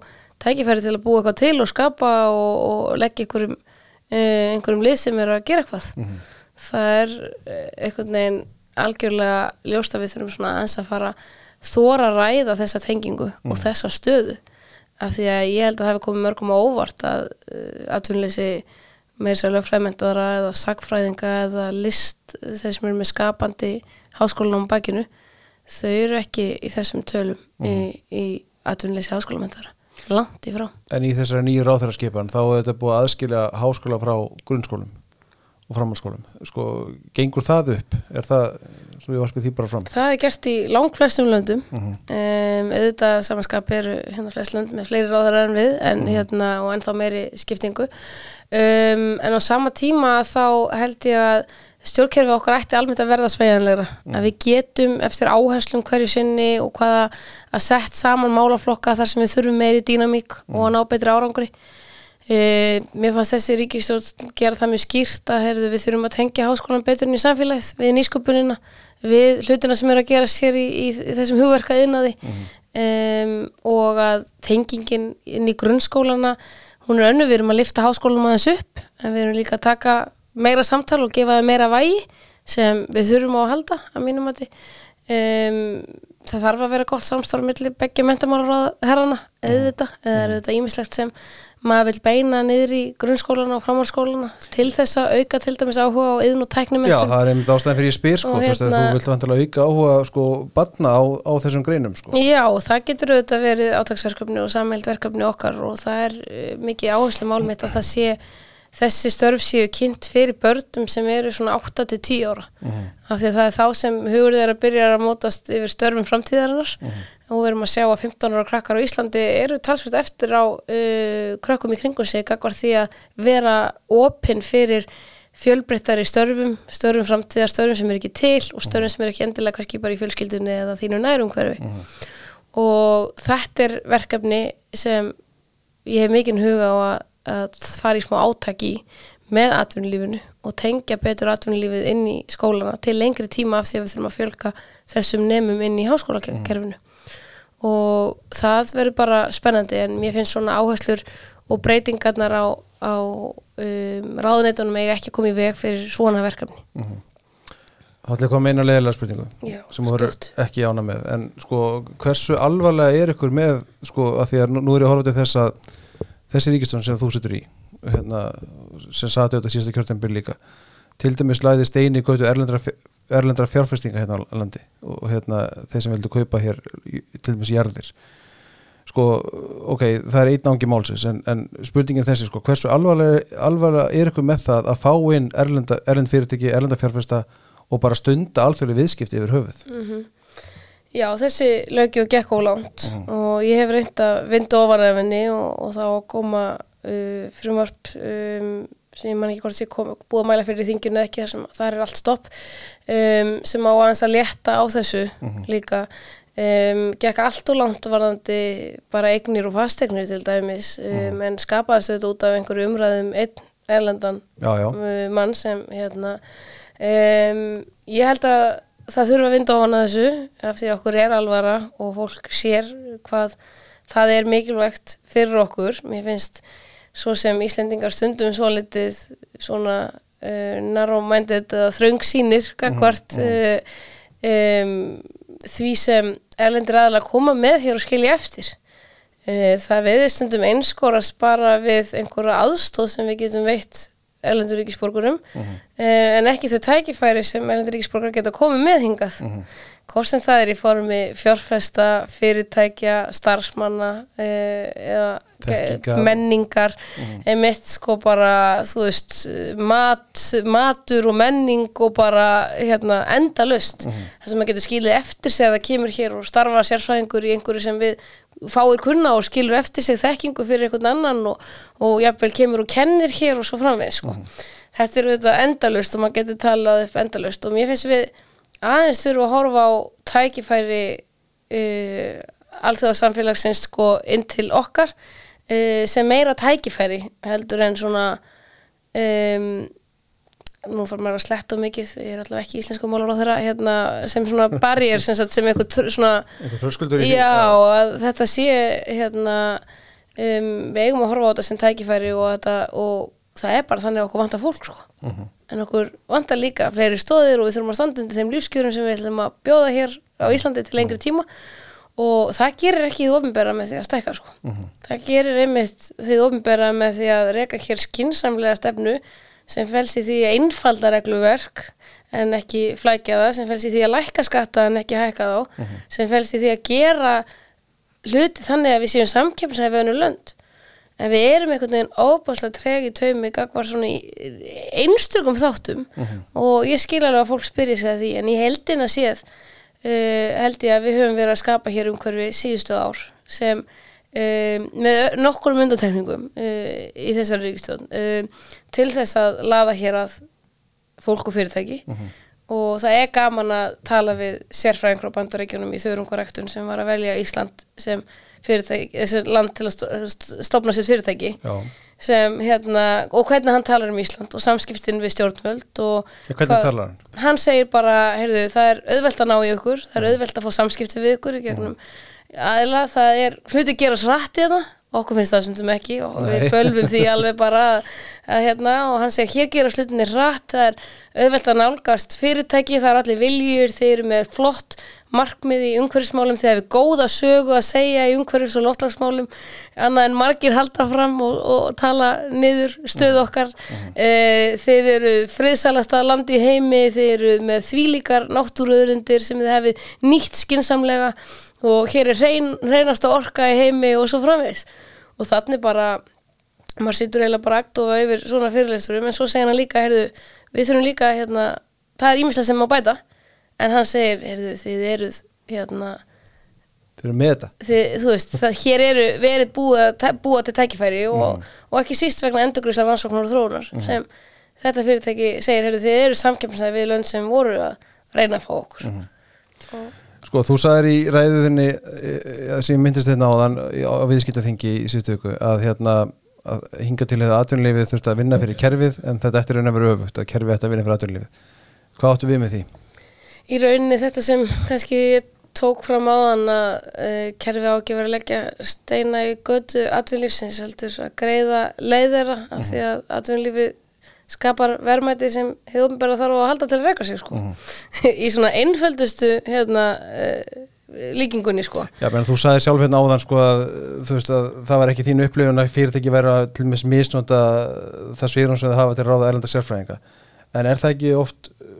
tækifæri til að búa eitthvað til og skapa og, og leggja einhverjum, einhverjum lið sem er að gera eitthvað. Það er eh, einhvern veginn algjörlega ljóst að við þurfum svona aðeins að fara þóra að ræða þessa tengingu og þessa stöðu. Af því að ég held að það hefur komið mörgum á óvart að uh, atvinnleysi meir sér lögfræðmentaðara eða sagfræðinga eða list þeir sem eru með skapandi háskólanum á bakinu þau eru ekki í þessum tölum í, í atvinnleysi háskólamentaðara langt í frá En í þessari nýju ráþæraskipan þá er þetta búið að aðskilja háskóla frá grunnskólum og framhaldsskólum. Sko, gengur það upp? Er það, svo ég varpið því bara fram? Það er gert í langflestum löndum um, auðvitað samanskap eru hérna flest lönd með fleiri ráðar en við en hérna og ennþá meiri skiptingu um, en á sama tíma þá held ég að stjórnkerfi okkar ætti almennt að verða sveigjanlegra. Að við getum eftir áherslum hverju sinni og hvaða að sett saman málaflokka þar sem við þurfum meiri dýnamík og að ná betri árangri. Uh, mér fannst þessi ríkistjórn gera það mjög skýrt að heyrðu, við þurfum að tengja háskólan betur inn í samfélagið við nýsköpunina, við hlutina sem eru að gera sér í, í, í þessum hugverka innaði um, og að tengingin inn í grunnskólana hún er önnu, við erum að lifta háskólanum aðeins upp en við erum líka að taka meira samtal og gefa það meira vægi sem við þurfum á að halda að mínum að um, það þarf að vera gott samstarf millir beggja mentamálar herrana auðvitað, eða er auðvitað ímislegt sem maður vil beina niður í grunnskólana og framhaldsskólana til þess að auka til dæmis áhuga á yðn og Já, tæknumentum það er einmitt ástæðan fyrir ég spyr sko, hérna- þú vilt vantilega auka áhuga sko, batna á, á þessum greinum sko. Já, það getur auðvitað verið átagsverkefni og samhældverkefni okkar og það er uh, mikið áherslu málmitt að það sé þessi störf séu kynnt fyrir börnum sem eru svona 8-10 ára. Af því að það er þá sem hugur þeirra byrjar að mótast yfir störfum framtíðarinnar. Og við erum að sjá að 15 ára krakkar á Íslandi eru talsveit eftir á uh, krökkum í kringum sig gagvar því að vera opinn fyrir fjölbreyttari störfum, störfum framtíðar, störfum sem er ekki til og störfum sem er ekki endilega kannski bara í fjölskyldunni eða þínu nærumhverfi. Og þetta er verkefni sem ég hef mikinn huga á að, að fara í smá átaki með atvinnulífinu og tengja betur atvinnulífið inn í skólana til lengri tíma af því að við þurfum að fjölga þessum nemum inn í háskólakerfinu. Og það verður bara spennandi en mér finnst svona áherslur og breytingarnar á, á um, ráðuneytunum eiga ekki komið veg fyrir svona verkefni. Það ætla eitthvað að meina leðilega spurningu Já, sem þú eru ekki ána með. En sko, hversu alvarlega er ykkur með sko, að því að nú, nú er ég að horfa til þess að þessi ríkistjón sem þú situr í hérna, sem sati auðvitað síðasta kjörtempil líka til dæmis læði steini gótu erlendra, erlendra fjárfestinga hérna á landi og hérna þeir sem vildu kaupa hér til dæmis jarðir. Sko, ok, það er einn ángi málsins en, en spurningin þessi sko, hversu alvarlega, er ykkur með það að fá inn erlenda, erlend fyrirtæki, erlenda fjárfesta og bara stunda alþjóðlega viðskipti yfir höfuð Já, þessi lögjöf gekk ólánt og ég hef reynt að vinda ofan af henni og, og þá koma uh, frumvarp um, sem ég man ekki hvort sé búið að mæla fyrir í þingjunu eða ekki þar sem það er allt stopp um, sem á aðeins að létta á þessu líka. Um, gekk allt og langt varðandi bara eignir og fastegnir til dæmis um, en skapaðist þetta út af einhverju umræðum einn erlendan Já, já, uh, mann sem hérna um, ég held að það þurfa að vinda ofan að þessu af því að okkur er alvara og fólk sér hvað það er mikilvægt fyrir okkur. Mér finnst svo sem Íslendingar stundum svo litið svona uh, narrow-minded eða þröngsýnir gagvart uh, um, því sem erlendir aðalega koma með hér og skilja eftir. Uh, það veði stundum einskorast bara við einhverja aðstóð sem við getum veitt erlendur ríkisborgurum uh, en ekki þau tækifæri sem erlendur ríkisborgar geta komið með hingað hvort sem það er í formi fjárfesta, fyrirtækja, starfsmanna uh, eða Þekkingar. menningar einmitt sko bara þú veist mat, matur og menning og bara hérna endalust það sem maður getur skilið eftir sig að það kemur hér og starfa sérfræðingur í einhverju sem við fáir kunna og skilur eftir sig þekkingu fyrir einhvern annan og, og jafnvel kemur og kennir hér og svo framveg sko. þetta er auðvitað endalust og maður getur talað upp endalust og mér finnst við aðeins þurfa að horfa á tækifæri uh, alþjóðarsamfélagsins sko inn til okkar uh, sem meira tækifæri heldur en svona um, nú fór maður að sletta mikið ég er allavega ekki íslensku málar á þeirra hérna, sem svona barrier sem, sem eitthvað svona einhver þröskuldur í Já, að þetta sé hérna, um, við eigum að horfa á þetta sem tækifæri og, þetta, og það er bara þannig að okkur vantar fólk sko. en okkur vantar líka fleiri stóðir og við þurfum að standa undir þeim lífskjörum sem við ætlum að bjóða hér á Íslandi til lengri tíma. Og það gerir ekki því ofinbera með því að stækka sko. það gerir einmitt því ofinbera með því að reka hér skinsamlega stefnu sem felst í því að einfalda regluverk en ekki flækja það, sem felst í því að lækka skatta en ekki hækka þá, sem felst í því að gera hluti þannig að við séum samkjöfnsæði við önnur lönd. En við erum einhvern veginn óbáslega tregi taumi gagvar svona í einstökum þáttum og ég skil alveg að fólk spyrja sig að því en í heldina séð uh, held ég að við höfum verið að skapa hér umhverfi síðustu ár sem uh, með nokkurum undantekningum uh, í þessari ríkistjón uh, til þess að laða hér að fólk og fyrirtæki. Og það er gaman að tala við sérfræðingur á bandaríkjunum í þörungarektun sem var að velja Ísland sem fyrirtæki, þessi land til að sto- st- stofna sér fyrirtæki. Já. sem hérna, og hvernig hann talar um Ísland og samskiptin við stjórnvöld og hvernig talar hann? Hann segir bara, heyrðu, það er auðvelt að ná í ykkur, það er auðvelt að fá samskipti við ykkur í gegnum aðila, það er hluti gerast rætt í þetta okkur finnst það stundum ekki og Nei. við bölvum því alveg bara að, að hérna og hann segir hér gerast hlutinni rætt, það er auðvelt að nálgast fyrirtæki, það er allir viljur, þeir eru með flott markmið í umhverfismálum, þeir hefur góða sögu að segja í umhverfis og loftlagsmálum annað en margir halda fram og, og tala niður stöð okkar. Uh þeir eru friðsælasta land í heimi, þeir eru með þvílíkar náttúruðurindir sem þið hefið nýtt skinsamlega og hér er hrein, hreinasta orka í heimi og svo framvegis. Og þannig bara maður situr eiginlega bara akt og yfir svona fyrirleisturum en svo segir hann líka, heyrðu, við þurfum líka hérna, það er ímislega sem má bæta. En hann segir, heyrðu, þið eruð hérna, Þeir eru með þetta. þið, þú veist, það, hér eru verið búa, tæ- búa til tækifæri og, og ekki síst vegna endurgrísar rannsóknar og þróunar sem þetta fyrirtæki segir, heyrðu, þið eru samkjöfnsæði við lönd sem voru að reyna að fá okkur. Og, Sko, þú sagðir í ræðuðinni eh, sem ég myndist þetta áðan í- á viðskiptaþingi í síðustu viku að hérna að hinga til að atvinnulífið þurfti að vinna fyrir kerfið en þetta eftir raun að vera öfugt að kerfið ætti að vinna fyrir atvinnulífið. Hvað áttu við með því? í rauninni þetta sem kannski ég tók fram áðan að uh, kerfi á ekki verið að leggja steina í götu atvinnlífsins heldur að greiða leiðera af því að atvinnlífið skapar verðmæti sem hefur ofnbæra þarf að halda til að reyka sig sko. í svona einföldustu hérna, uh, líkingunni sko. Já, menn þú sagðir sjálf hérna áðan sko að þú veist að það var ekki þín upplifun að fyrirtæki væri að til mis misnota það sviðrum sem það hafa til að ráða erlenda sérfræðinga. En er það ekki oft uh,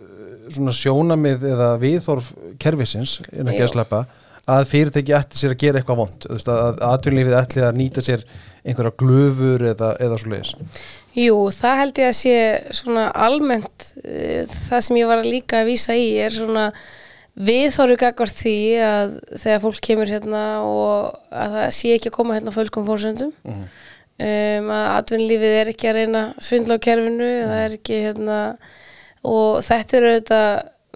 svona sjónamið eða viðþorf kerfisins innan Jú. geðslepa að fyrirtæki ætti sér að gera eitthvað vond að, atvinnlífið ætli að nýta sér einhverja glöfur eða, eða svo leiðis Jú, það held ég að sé svona almennt uh, það sem ég var líka að vísa í er svona viðþorfi gagvart því að þegar fólk kemur hérna og að það sé ekki að koma hérna á fölskum fórsendum um, að atvinnlífið er ekki að reyna svindla á kerfinu það er ekki hérna og þetta er auðvitað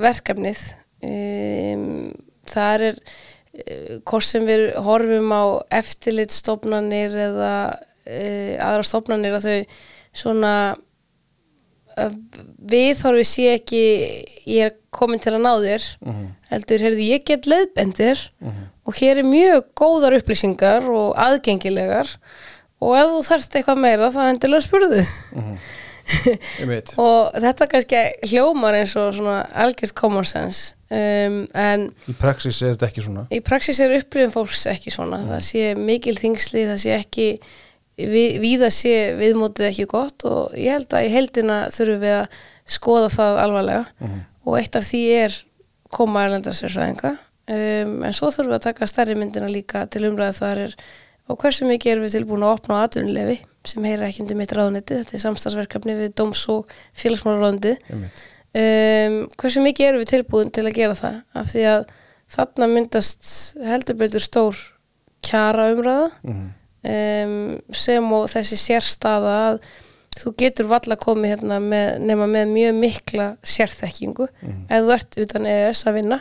verkefnið. Um, það er uh, hvort sem við horfum á eftirlitstofnanir eða uh, aðra stofnanir að þau svona viðhorfi sé ekki ég er komin til að ná þér. Heldur, heyrðu, ég get leiðbendir og hér er mjög góðar upplýsingar og aðgengilegar og ef þú þarft eitthvað meira þá endilega spurðu. Einmitt. og þetta kannski hljómar eins og svona algjört common sense um, en Í praxis er þetta ekki svona? í praxis er upplifin fólks ekki svona. Það sé mikil þingsli, það sé ekki við, víða sé viðmótið ekki gott og ég held að í heldina þurfum við að skoða það alvarlega. Og eitt af því er koma erlendar sérsvæðinga um, en svo þurfum við að taka stærri myndina líka til umræðu þar er og hversu mikið erum við tilbúin að opna á atvinnulefi sem heyra ekki undir mitt ráðuneti þetta er samstagsverkefni við dóms og félagsmálaráðundi Einmitt. um, hversu mikið erum við tilbúin til að gera það? Af því að þarna myndast heldur betur stór kjara umræða Mhm. Um, sem og þessi sérstaða að þú getur valla komið hérna með, nema með mjög mikla sérþekkingu. Ef þú ert utan EES að vinna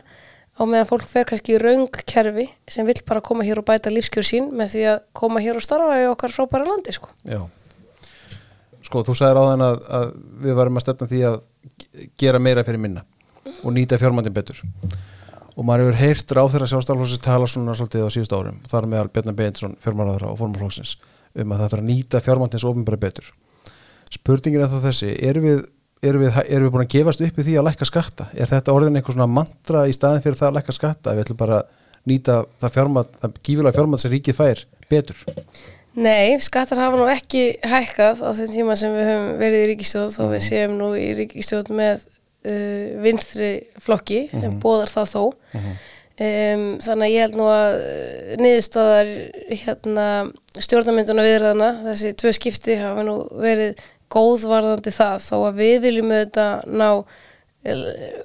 á meðan fólk fer kannski í raung kerfi sem vill bara koma hér og bæta lífskjör sín með því að koma hér og starfa í okkar frábæra landi sko. Já. Sko, þú sagðir áðan að, að við varum að stefna því að ge- gera meira fyrir minna og nýta fjármandin betur og maður hefur heyrt ráð þeirra sjálfstaflóksins tala svona svolítið á síðust árum. Þar meðal Bjarnar Beinsson, fjármálaðara og formálflóksins um að það þarf að nýta fjármandins ofinbæra betur. Spurningin er þá þessi erum við, erum, við, erum við búin að gefast upp í því að lækka skatta? Er þetta orðin eitthvað svona mantra í staðin fyrir það að lækka skatta? Við ætlum bara að nýta það fjármand það gífilega fjármand sem ríkið fær betur? Nei, skattar hafa nú ekki hækkað á þeim tíma sem við höfum verið í ríkistjóð þó við séum nú í ríkistjóð með uh, vinstri flokki sem bóðar það þó. Um, þannig að ég held nú að eh, niðurstaðar hérna, stjórnarmynduna viðræðana þessi tvö skipti hafa nú verið góðvarðandi það. Þó að við viljum auðvitað ná eh,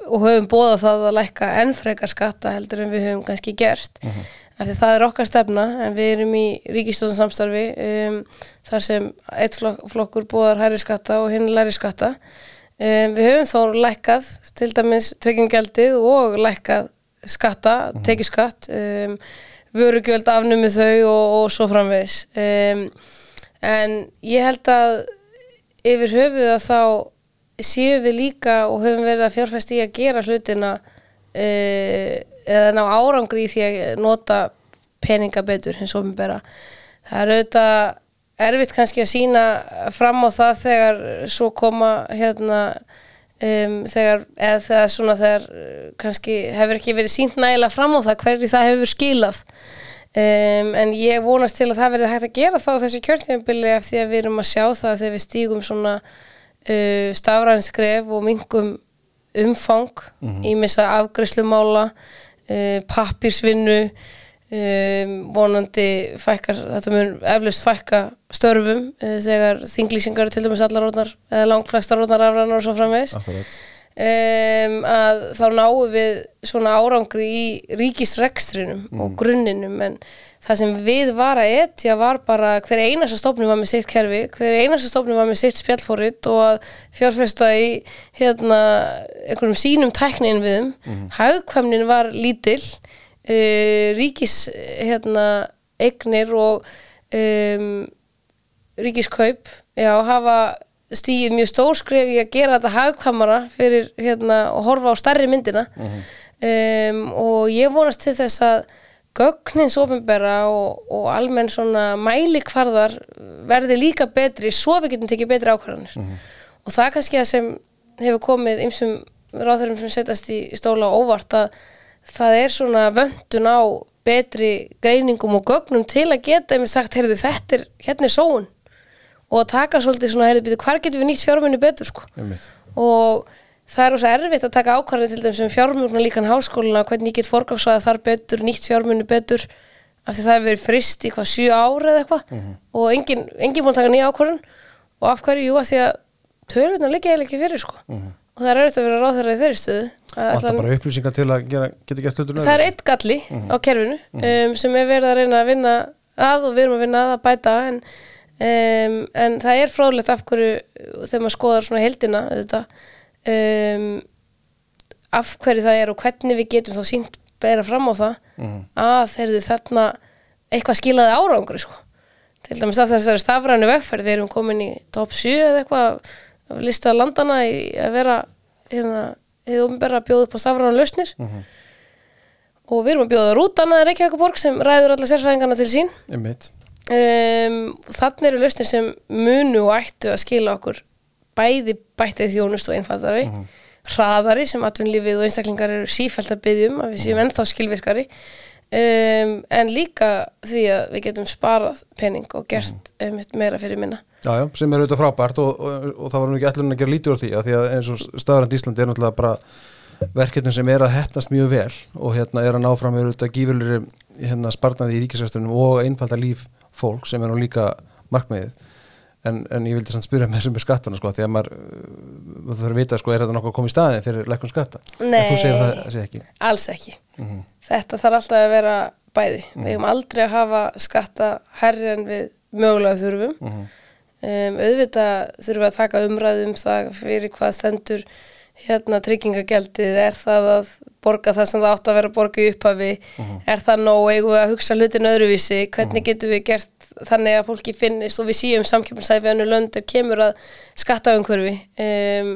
og höfum bóða það að lækka enn frekar skatta heldur en við höfum kannski gert. Af því það er okkar stefna en við erum í ríkistóðansamstarfi um, þar sem eitt flok- flokkur bóðar hæri skatta og hinn læri skatta um, við höfum þó lækkað til dæmis tryggingjaldið og lækkað skatta, tekjuskatt um, vörugjöld afnumið þau og, og svo framvegis um, en ég held að yfir höfuð að þá séum við líka og höfum verið að fjárfæst í að gera hlutina uh, eða ná árangri í því að nota peninga betur hins ofinbera. Það er auðvitað erfitt kannski að sína fram á það þegar svo koma hérna um, þegar, eða þegar svona þegar uh, kannski hefur ekki verið sínt nægilega fram á það hverju það hefur skilað. Um, en ég vonast til að það verði hægt að gera þá þessu kjörtímabili af því að við erum að sjá það þegar við stígum svona uh, stafrænskref og mingum umfang í missa afgreyslumála uh, pappírsvinnu um, vonandi fækkar þetta mun eflaust fækka störfum uh, þegar þinglýsingar til dæmis allar rótnar eða langflæstar rótnar afrannar og svo framvegis. Akkurat. um, að þá náum við svona árangri í ríkisrekstrinum og grunninum en það sem við var að etja var bara hver einasta stofnum var með sitt kerfi, hver einasta stofnum var með sitt spjallfórit og að fjárfesta í hérna einhverjum sínum tæknin við um hagkvæmnin var lítil uh, ríkis hérna eignir og um, ríkiskaup já, hafa stíð mjög stór skref í að gera þetta hagkvæmara fyrir hérna og horfa á stærri myndina. Um, og ég vonast til þess að gögnins ofinbera og, og almenn svona mælikvarðar verði líka betri svo við getum tekið betri ákvarðanir. Og það er kannski það sem hefur komið ymsum ráðurum sem setjast í stóla óvart að það er svona vöndun á betri greiningum og gögnum til að geta einmitt sagt, heyrðu þetta er, hérna er sóun. Og að taka svolítið svona, heyrðu, býtu, hvar getum við nýtt fjármunni betur sko? Einmitt. og það er ósað erfitt að taka ákvarðin til dæmis um fjármjörna líkan háskóluna hvernig ég get forgangsraða þar betur, nýtt fjármunni betur af því það hefur verið frist í hvað sjö ára eða eitthvað. Og engin, engin að taka nýja ákvarðin og af hverju, jú, af því að tölvurnar liggja eiginlega ekki fyrir sko og það er erfitt að vera ráðherra í þeirri stöðu. Að Vantar ætla- bara upplýsingar til að gera, geta gert hlutur það er eitt galli á kerfinu um, sem er verið að reyna að vinna að og við erum að vinna að að bæta en, um, en það er fróðlegt af hverju þegar maður skoðar svona heldina auðvitað, um, af hverju það er og hvernig við getum þá sínt bera fram á það að þeirðu þarna eitthvað skilaði árangri sko. til dæmis að þessari stafrænu vegferð við erum komin í top 7 eða eitthvað af lista landana í að vera hérna, hefur umberra að bjóða upp á stafrænu lausnir. Og við erum að bjóða rútana Reykjavíkuborg sem ræður alla sérfræðingarna til sín. Um, þannig eru lausnir sem munu og ættu að skila okkur bæði bættið þjónust og einfaldari hraðari sem atvinnlífið og einstaklingar eru sífælt að byggjum að við séum ennþá skilvirkari um, en líka því að við getum sparað pening og gert um, meira fyrir minna. Já, já, sem er auðvitað frábært og, og, og það var nú ekki ætlun að gera lítið úr því að því að eins og staðarand Íslandi er náttúrulega bara verkefni sem er að hefnast mjög vel og hérna er að ná fram auðvitað gífurlir hérna sparnaði í ríkisvæstunum og einfalda líf fólk sem er nú líka markmiðið. En, en ég vildi samt spyrja með þessum með skattana sko því að maður, þarf að vita sko er þetta nokkuð að koma í staðin fyrir lækkun skatta? Það sé ekki. alls ekki þetta þarf alltaf að vera bæði. Við hefum aldrei að hafa skatta herri en við mögulega þurfum. Um, auðvitað þurfum við að taka umræðu um það fyrir hvað stendur hérna tryggingagjaldið. Er það að borga það sem það átt að vera að borga í upphafi? Er það nóg, eigum við að hugsa hlutin öðruvísi, hvernig getum við gert þannig að fólki finnist og við síum samkjöfnsæfi við önnu löndur kemur að skattaumhverfi? Um,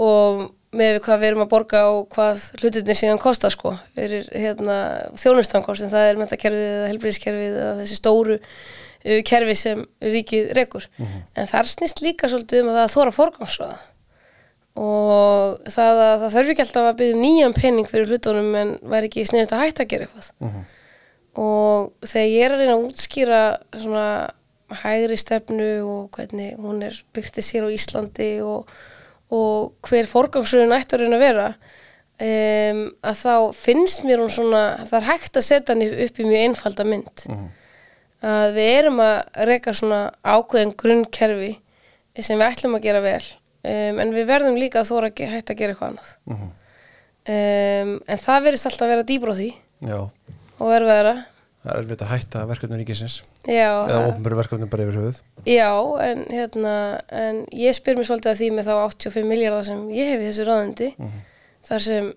og með hvað við erum að borga og hvað hlutinir síðan kostar sko. Fyrir hérna, þjónustankost en það er mentakerfið eða helbriðiskerfið eða þessi stóru uh, kerfi sem ríkið rekur. En þar snýst líka svolítið um að það þóra forgangsraða. Og það, að, það þarf ekki alltaf að byggja nýjan penning fyrir hlutunum en væri ekki sniðut að hætta að gera eitthvað. Og þegar ég er að reyna að útskýra svona hægri stefnu og hvernig hún er byrtið sér á Íslandi og, og hver forgangsröðun ætti að reyna að vera um, að þá finnst mér hún svona það er hægt að setja hann upp í mjög einfalda mynd. Að við erum að reyka svona ákveðin grunnkerfi sem við ætlum að gera vel um, en við verðum líka að þóra að hægt að gera eitthvað annað. Um, en það verðist alltaf að vera dýbra á því Já, og erfiðara það er erfitt að hætta verkefni ríkisins. Já, eða ofnbæri verkefni bara yfir höfuð. Já en, hérna, en ég spyr mér svolítið að því með þá 85 miljardar sem ég hef í þessu ráðandi þar sem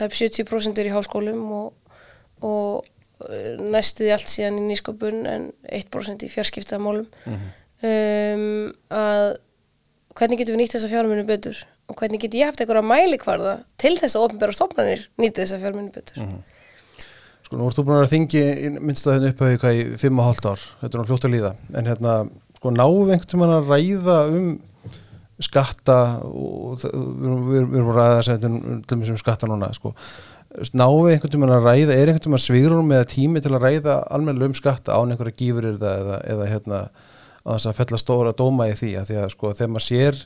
tæp 70% er í háskólum og, og eh, næstuði allt síðan í nýsköpun en 1% í fjarskiptaðmálum um, að hvernig getum við nýtt þessa fjármunni betur og hvernig get ég haft einhverja mælikvarða til þess að ofnbæra stofnanir nýti þessa fjármunni betur Sko, nú ert þú búin að þingi upp að hvað í fimm og hálft ár. Þetta er nú fljótt að líða. En hérna, sko, við einhvern tímann að ræða um skatta og við erum, að ræða þess að um skatta núna, sko. Við einhvern tímann að ræða, er einhvern tímann svigrunum eða tími til að ræða almennilega um skatta án einhverja gífur eða, eða, hérna að þess að fella stóra dóma í því? Að því að sko þegar maður sér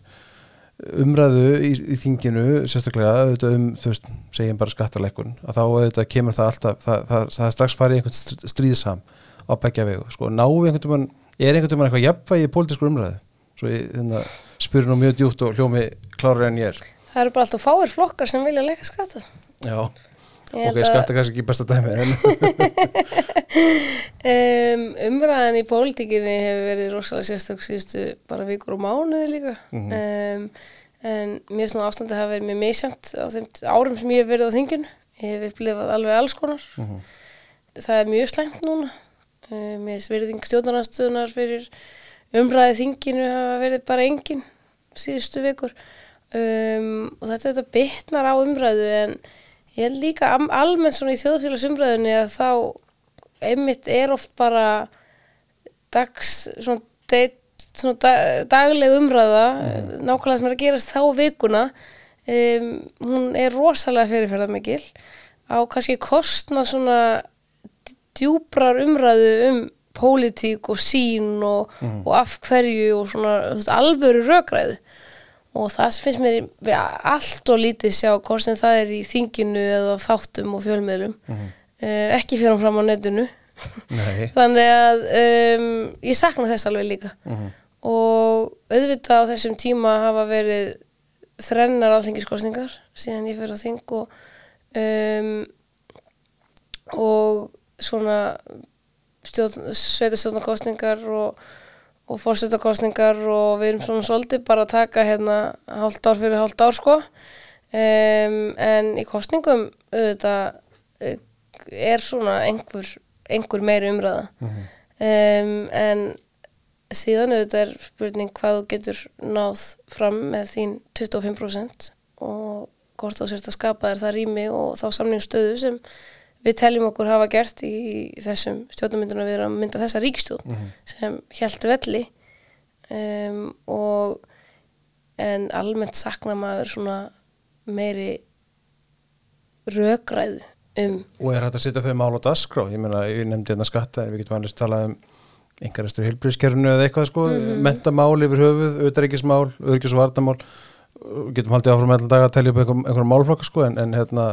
umræðu í, í þinginu sérstaklega auðvitað um, þú veist, segjum bara skattalækkun að þá auðvitað kemur það alltaf það, það, það strax farið einhvern str- stríðsam á begja vegu, sko, náu einhvern tímann er einhvern tímann eitthvað jafnvægi í pólitískur umræðu? Svo ég hérna, spyrir nú mjög djúpt og hljómi klárar en ég er. Það eru bara alltaf fáir flokkar sem vilja leika skatta. Já, ok, að- skatta kannski ekki besta dæmi Um, umræðan í pólitíkinni hefur verið rosalega sérstök síðustu bara vikur og mánuði líka. Mhm. um, en mér finnst nú ástandi að hafa verið mjög misjant á þeim árum sem ég hef verið á þinginu. Ég hef upplifað alveg alls konar. Mhm. það er mjög slæmt núna. Um, mér finnst verið stjórnarnarstöðunar fyrir umræði þinginu hafa verið bara engin síðustu vikur. Og þetta, þetta bitnar á umræðu en ég held líka almennt svona í þjóðfélagsumræðunni að þá einmitt er oft bara dags svona, deit, svona da, dagleg umræða nákvæmlega sem er að gerast þá vikuna um, hún er rosalega fyrirferða mikil á kannski kostna svona djúbrar umræðu um pólitík og sín og, og af hverju og svona alvöru rökræðu og það finnst mér við allt og lítið sjá hvort sem það er í þinginu eða þáttum og fjölmiðlum. Uh, ekki fyrir fram á netinu. Þannig að um, ég sakna þess alveg líka. Og auðvitað á þessum tíma hafa verið þrennar alþingiskostningar síðan ég fyrir á þing og um, og svona sveitastjórnarkostningar og, og fórsetakostningar og við erum svona svolítið bara að taka hérna hálft ár fyrir hálft ár sko. Um, en í kostningum auðvitað eh, er svona einhver, einhver meiri umræða. Um, en síðan auðvitað er spurning hvað þú getur náð fram með þín 25% og hvort þú sérst að skapa þér það rými og þá samningsstöðu sem við teljum okkur hafa gert í þessum stjórnumynduna við erum að mynda þessa ríkstjórn sem hjælt velli um, og en almennt sakna maður svona meiri rökræðu um og er hægt að setja þau mál á dasgrá ég ég nefndi hérna skatta við getum annars talað um einhverjastur heilbríðskerfinu eða eitthvað sko, mentamál yfir höfuð, auðaríkismál, auðaríkis og vartamál getum haldið áfram allan dag að telja upp einhver, einhverjum málflokka sko, en, en hérna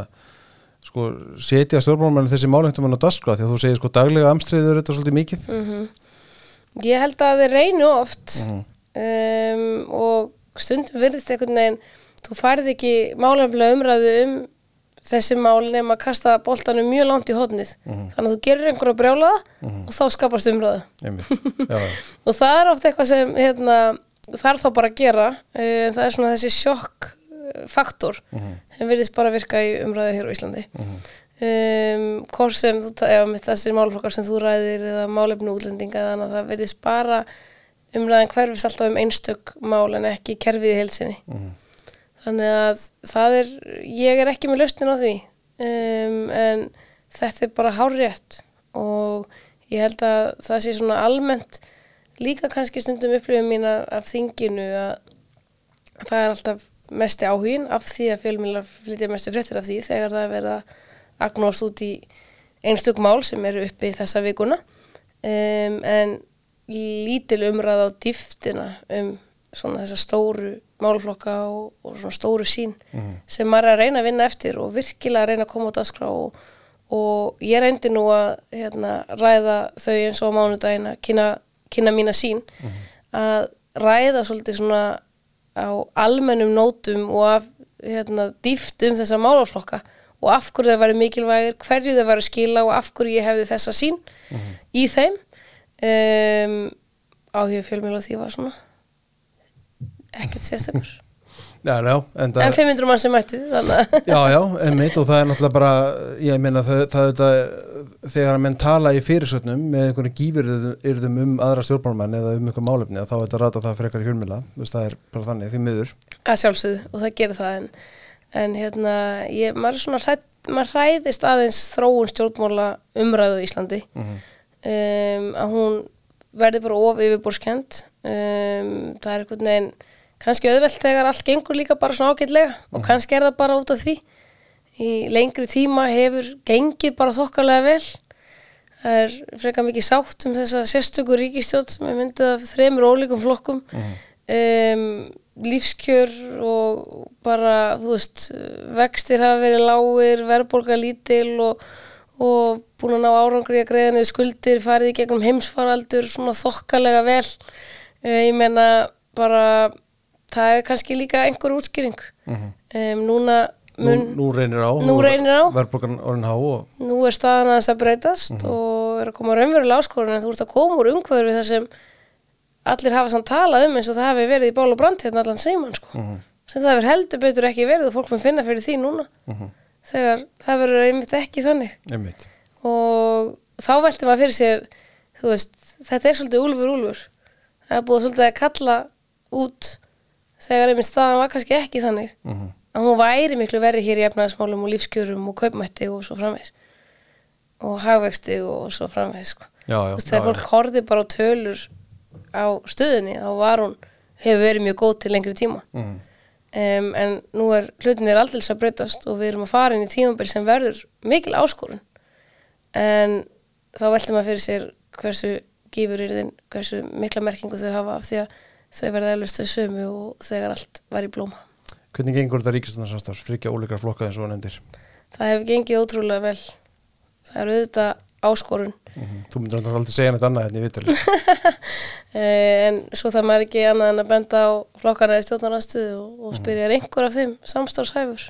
sko, setja stjórnmálmenn þessi málengtum á dasgrá því að þú segir sko daglega amstriður þetta svolítið mikið. Ég held að þeir reynu oft um, og stundum virðist einhvern veginn þú færð ekki málefnilega umræðu um þessi mál nema að kasta boltanum mjög langt í hodnið þannig að þú gerir einhverja brjálaða og þá skapast já. og það er oft eitthvað sem hérna, þarf þá bara að gera. Uh, það er svona þessi sjokk faktor sem virðist bara virka í umræðu hér á Íslandi. Um, hvort sem eða þessir málflokkar sem þú ræðir eða málefnu útlendinga þannig að það virðist bara umræðan hverfist alltaf um einstök mál en ekki kerfið í heilsinni þannig að það er ég er ekki með lausnin á því. Um, en þetta er bara hárrétt og ég held að það sé svona almennt líka kannski stundum upplifum mín af þinginu að það er alltaf mesti áhugin af því að fjölmjölar flytja mestu fréttir af því þegar það er verið að agnóst út í einstök mál sem eru uppi þessa vikuna. Um, en lítil umræða á dýftina um svona þessa stóru málflokka og, og svona stóru sín sem maður er að reyna að vinna eftir og virkilega að reyna að koma út að skrá og, og ég reyndi nú að hérna, ræða þau eins og að kynna, mína sín að ræða svolítið svona á almennum nótum og af hérna, dýft um þessa málaflokka. Og af hverju það væri mikilvægir, hverju það væri skila og af hverju ég hefði þessa sín í þeim. Um, áhugðu fjölmjöl og því var svona ekkert sérstakur Já, já, en en 500 mann sem mættu Já, já, einmitt og það er náttúrulega bara ég meina það, það, það þegar að menn tala í fyrirsögnum með einhverju gífurðum um aðra stjórnmálmenn eða um einhver málefni þá er þetta rata það frekar í fjölmila það er bara þannig, því miður. Að sjálfsögðu og það gerir það en, en hérna, ég, maður er svona hrætt, maður hræðist aðeins þróun stjórnmála umræðu í Íslandi. Um, að hún verði bara of yfirborskjönd um, það er einhvern veginn kannski auðvelt þegar allt gengur líka bara svona ágætlega og kannski er það bara út af því. Í lengri tíma hefur gengið bara þokkalega vel. Það er frekar mikið sátt um þessa sérstöku ríkistjórn sem er myndið af þremur ólíkum flokkum. Um, lífskjör og bara, veist vextir hafa verið lágir, verðbólga lítil og, og búin að ná árangri að greiða niður skuldir farið í gegnum heimsfaraldur svona þokkalega vel. Uh, ég meina bara það er kannski líka einhver útskýring. Um, núna Nú, mun, nú á. Nú reynir á. Verðbólgan orðin há og nú er staðan að þess að breytast og er að koma raunverulega áskorun en þú ert að koma úr umhverfi þar sem allir hafa samt talað um eins og það hafi verið í bál og brand hérna allan seiman sko. sem það hefur heldur betur ekki verið og fólk mun finna fyrir því núna. Þegar það verður einmitt ekki þannig. Einmitt. Og þá velti maður fyrir sér veist, þetta er svolítið úlfur úlfur. Það er búið svolítið að kalla út þegar einmitt staðan var kannski ekki þannig. Að hún væri miklu verið hér í efnaðismálum og lífskjörum og kaupmætti og svo framvegs og hagvexti og svo framvegs sko. Já, já, Þú veist, þegar fólk horfði bara á tölur á stöðunni þá var hún, hefur verið mjög góð til lengri tíma. Mhm. um, en nú er hlutin er aldrei að breytast og við erum að fara inn í tímabil sem verður mikil áskorun. En þá veltum maður fyrir sér hversu gífur er þinn, hversu mikla merkingu þau hafa af því að þau verða eflust þau sömu og þegar allt var í blóma. Hvernig gengur þetta ríkistunarsamstarf? Fríkja ólíkar flokka eins og nefndir. Það hefur gengið ótrúlega vel. Það er auðvitað áskorun Þú myndir náttúrulega aldrei segja neitt annað en vitali. Eh, en svo það maður ekki annað en að benda á flokkana í stjórnarnastuðu og, og spyrja er einhver af þeim samstarfshæfur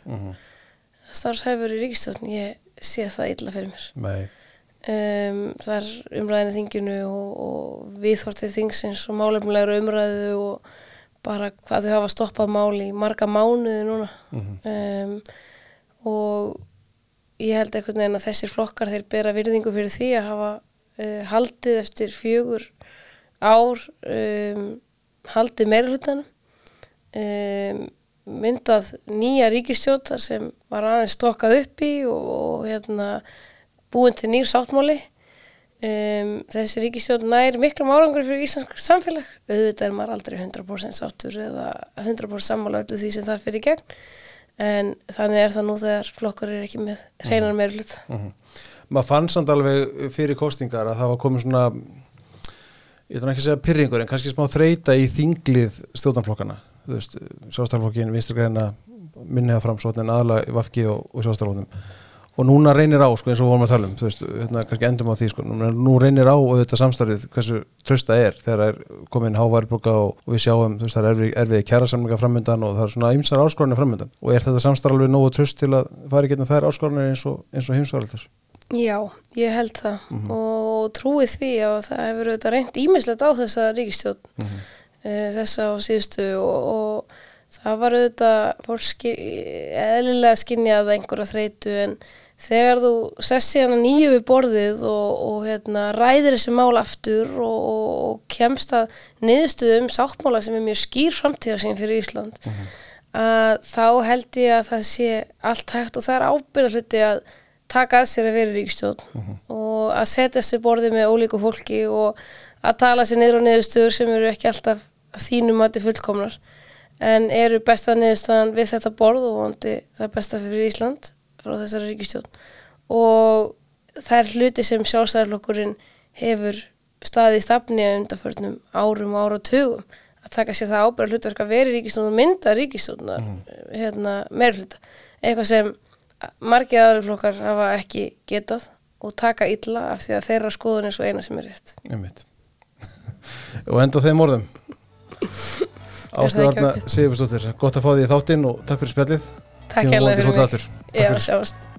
starfshæfur í ríkistjórn ég sé það illa fyrir mér Nei, um, það er umræðinu þinginu og, og viðhortið þingsins og málefnilegur umræðu og bara hvað þau hafa stoppað mál í marga mánuði núna. Um, og ég held einhvern veginn að þessir flokkar þeir bera virðingu fyrir því að hafa uh, haldið eftir fjögur ár um, haldið meirhlutanum um, myndað nýja ríkistjórn þar sem var aðeins stokkað upp í og, og hérna, búin til nýr sáttmáli. Um, þessi ríkistjórn nær miklu árangur fyrir íslensk samfélag. Auðvitað er maður aldrei 100% sáttur eða 100% sammála öllu því sem þar fyrir gegn. En þannig er það nú þegar flokkar er ekki með hreinar meirhlut maður fann samt alveg fyrir kostingar að það var komið svona ég ætla ekki að segja pyrringur en kannski smá þreita í þinglið stjórnarflokkana þú veist, sjálfstæðarflokkin, vinstrigræna minniða framsóknin, aðalega í Vafki og, og sjálfstæðarflokkin og núna reynir á, sko, eins og við vorum að tala um þú veist, hérna, kannski endum á því, sko núna, nú reynir á og þetta samstarfið, hversu trösta er þegar er komin hávarboka og, og við sjáum, þú veist, það er erfið, erfið kjærasamlinga framöndan og það er svona ymsar áskorunni framöndan og er þetta samstarf alveg nógu tröst til að fara í getna þær áskorunni eins og, og heimsvaraldar Já, ég held það. Og trúi því að það hefur auðvitað reynd ímislegt á þessa ríkistjórn mm þessa á síðustu og, og það var auðvitað fólk eðlilega skinjað einhverja þreytu en þegar þú sessi hana nýju við borðið og, og hérna, ræðir þessi mál aftur og, og, og kemst að niðurstuðum sáttmála sem er mjög skýr framtíðarsýn fyrir Ísland að þá held ég að það sé allt hægt og það er ábyrða hluti að taka að sér að vera í ríkstjórn og að setjast við borðið með ólíku fólki og að tala sér niður á niðurstöður sem eru ekki alltaf þínum mati fullkomnar en eru besta niðurstaðan við þetta borð og vondi það besta fyrir Ísland frá þessari ríkistjórn og það er hluti sem sjálfstæðarlokkurinn hefur staðið í stafni að undarförnum árum og áratugum að taka sér það ábyrða hlutverk að vera í ríkistjórn og mynda ríkistjórna hérna, meir hluta eitthvað sem margir aðurflokkar hafa ekki getað og taka illa af því að þeirra skoðun er svo eina sem er rétt. Og enda þeim orðum. Ekki Arna ágætt? Sigursdóttir, gott að fá því í þáttinn og takk fyrir spjallið Takk hérlega vonandi fyrir mig. Takk Já, fyrir.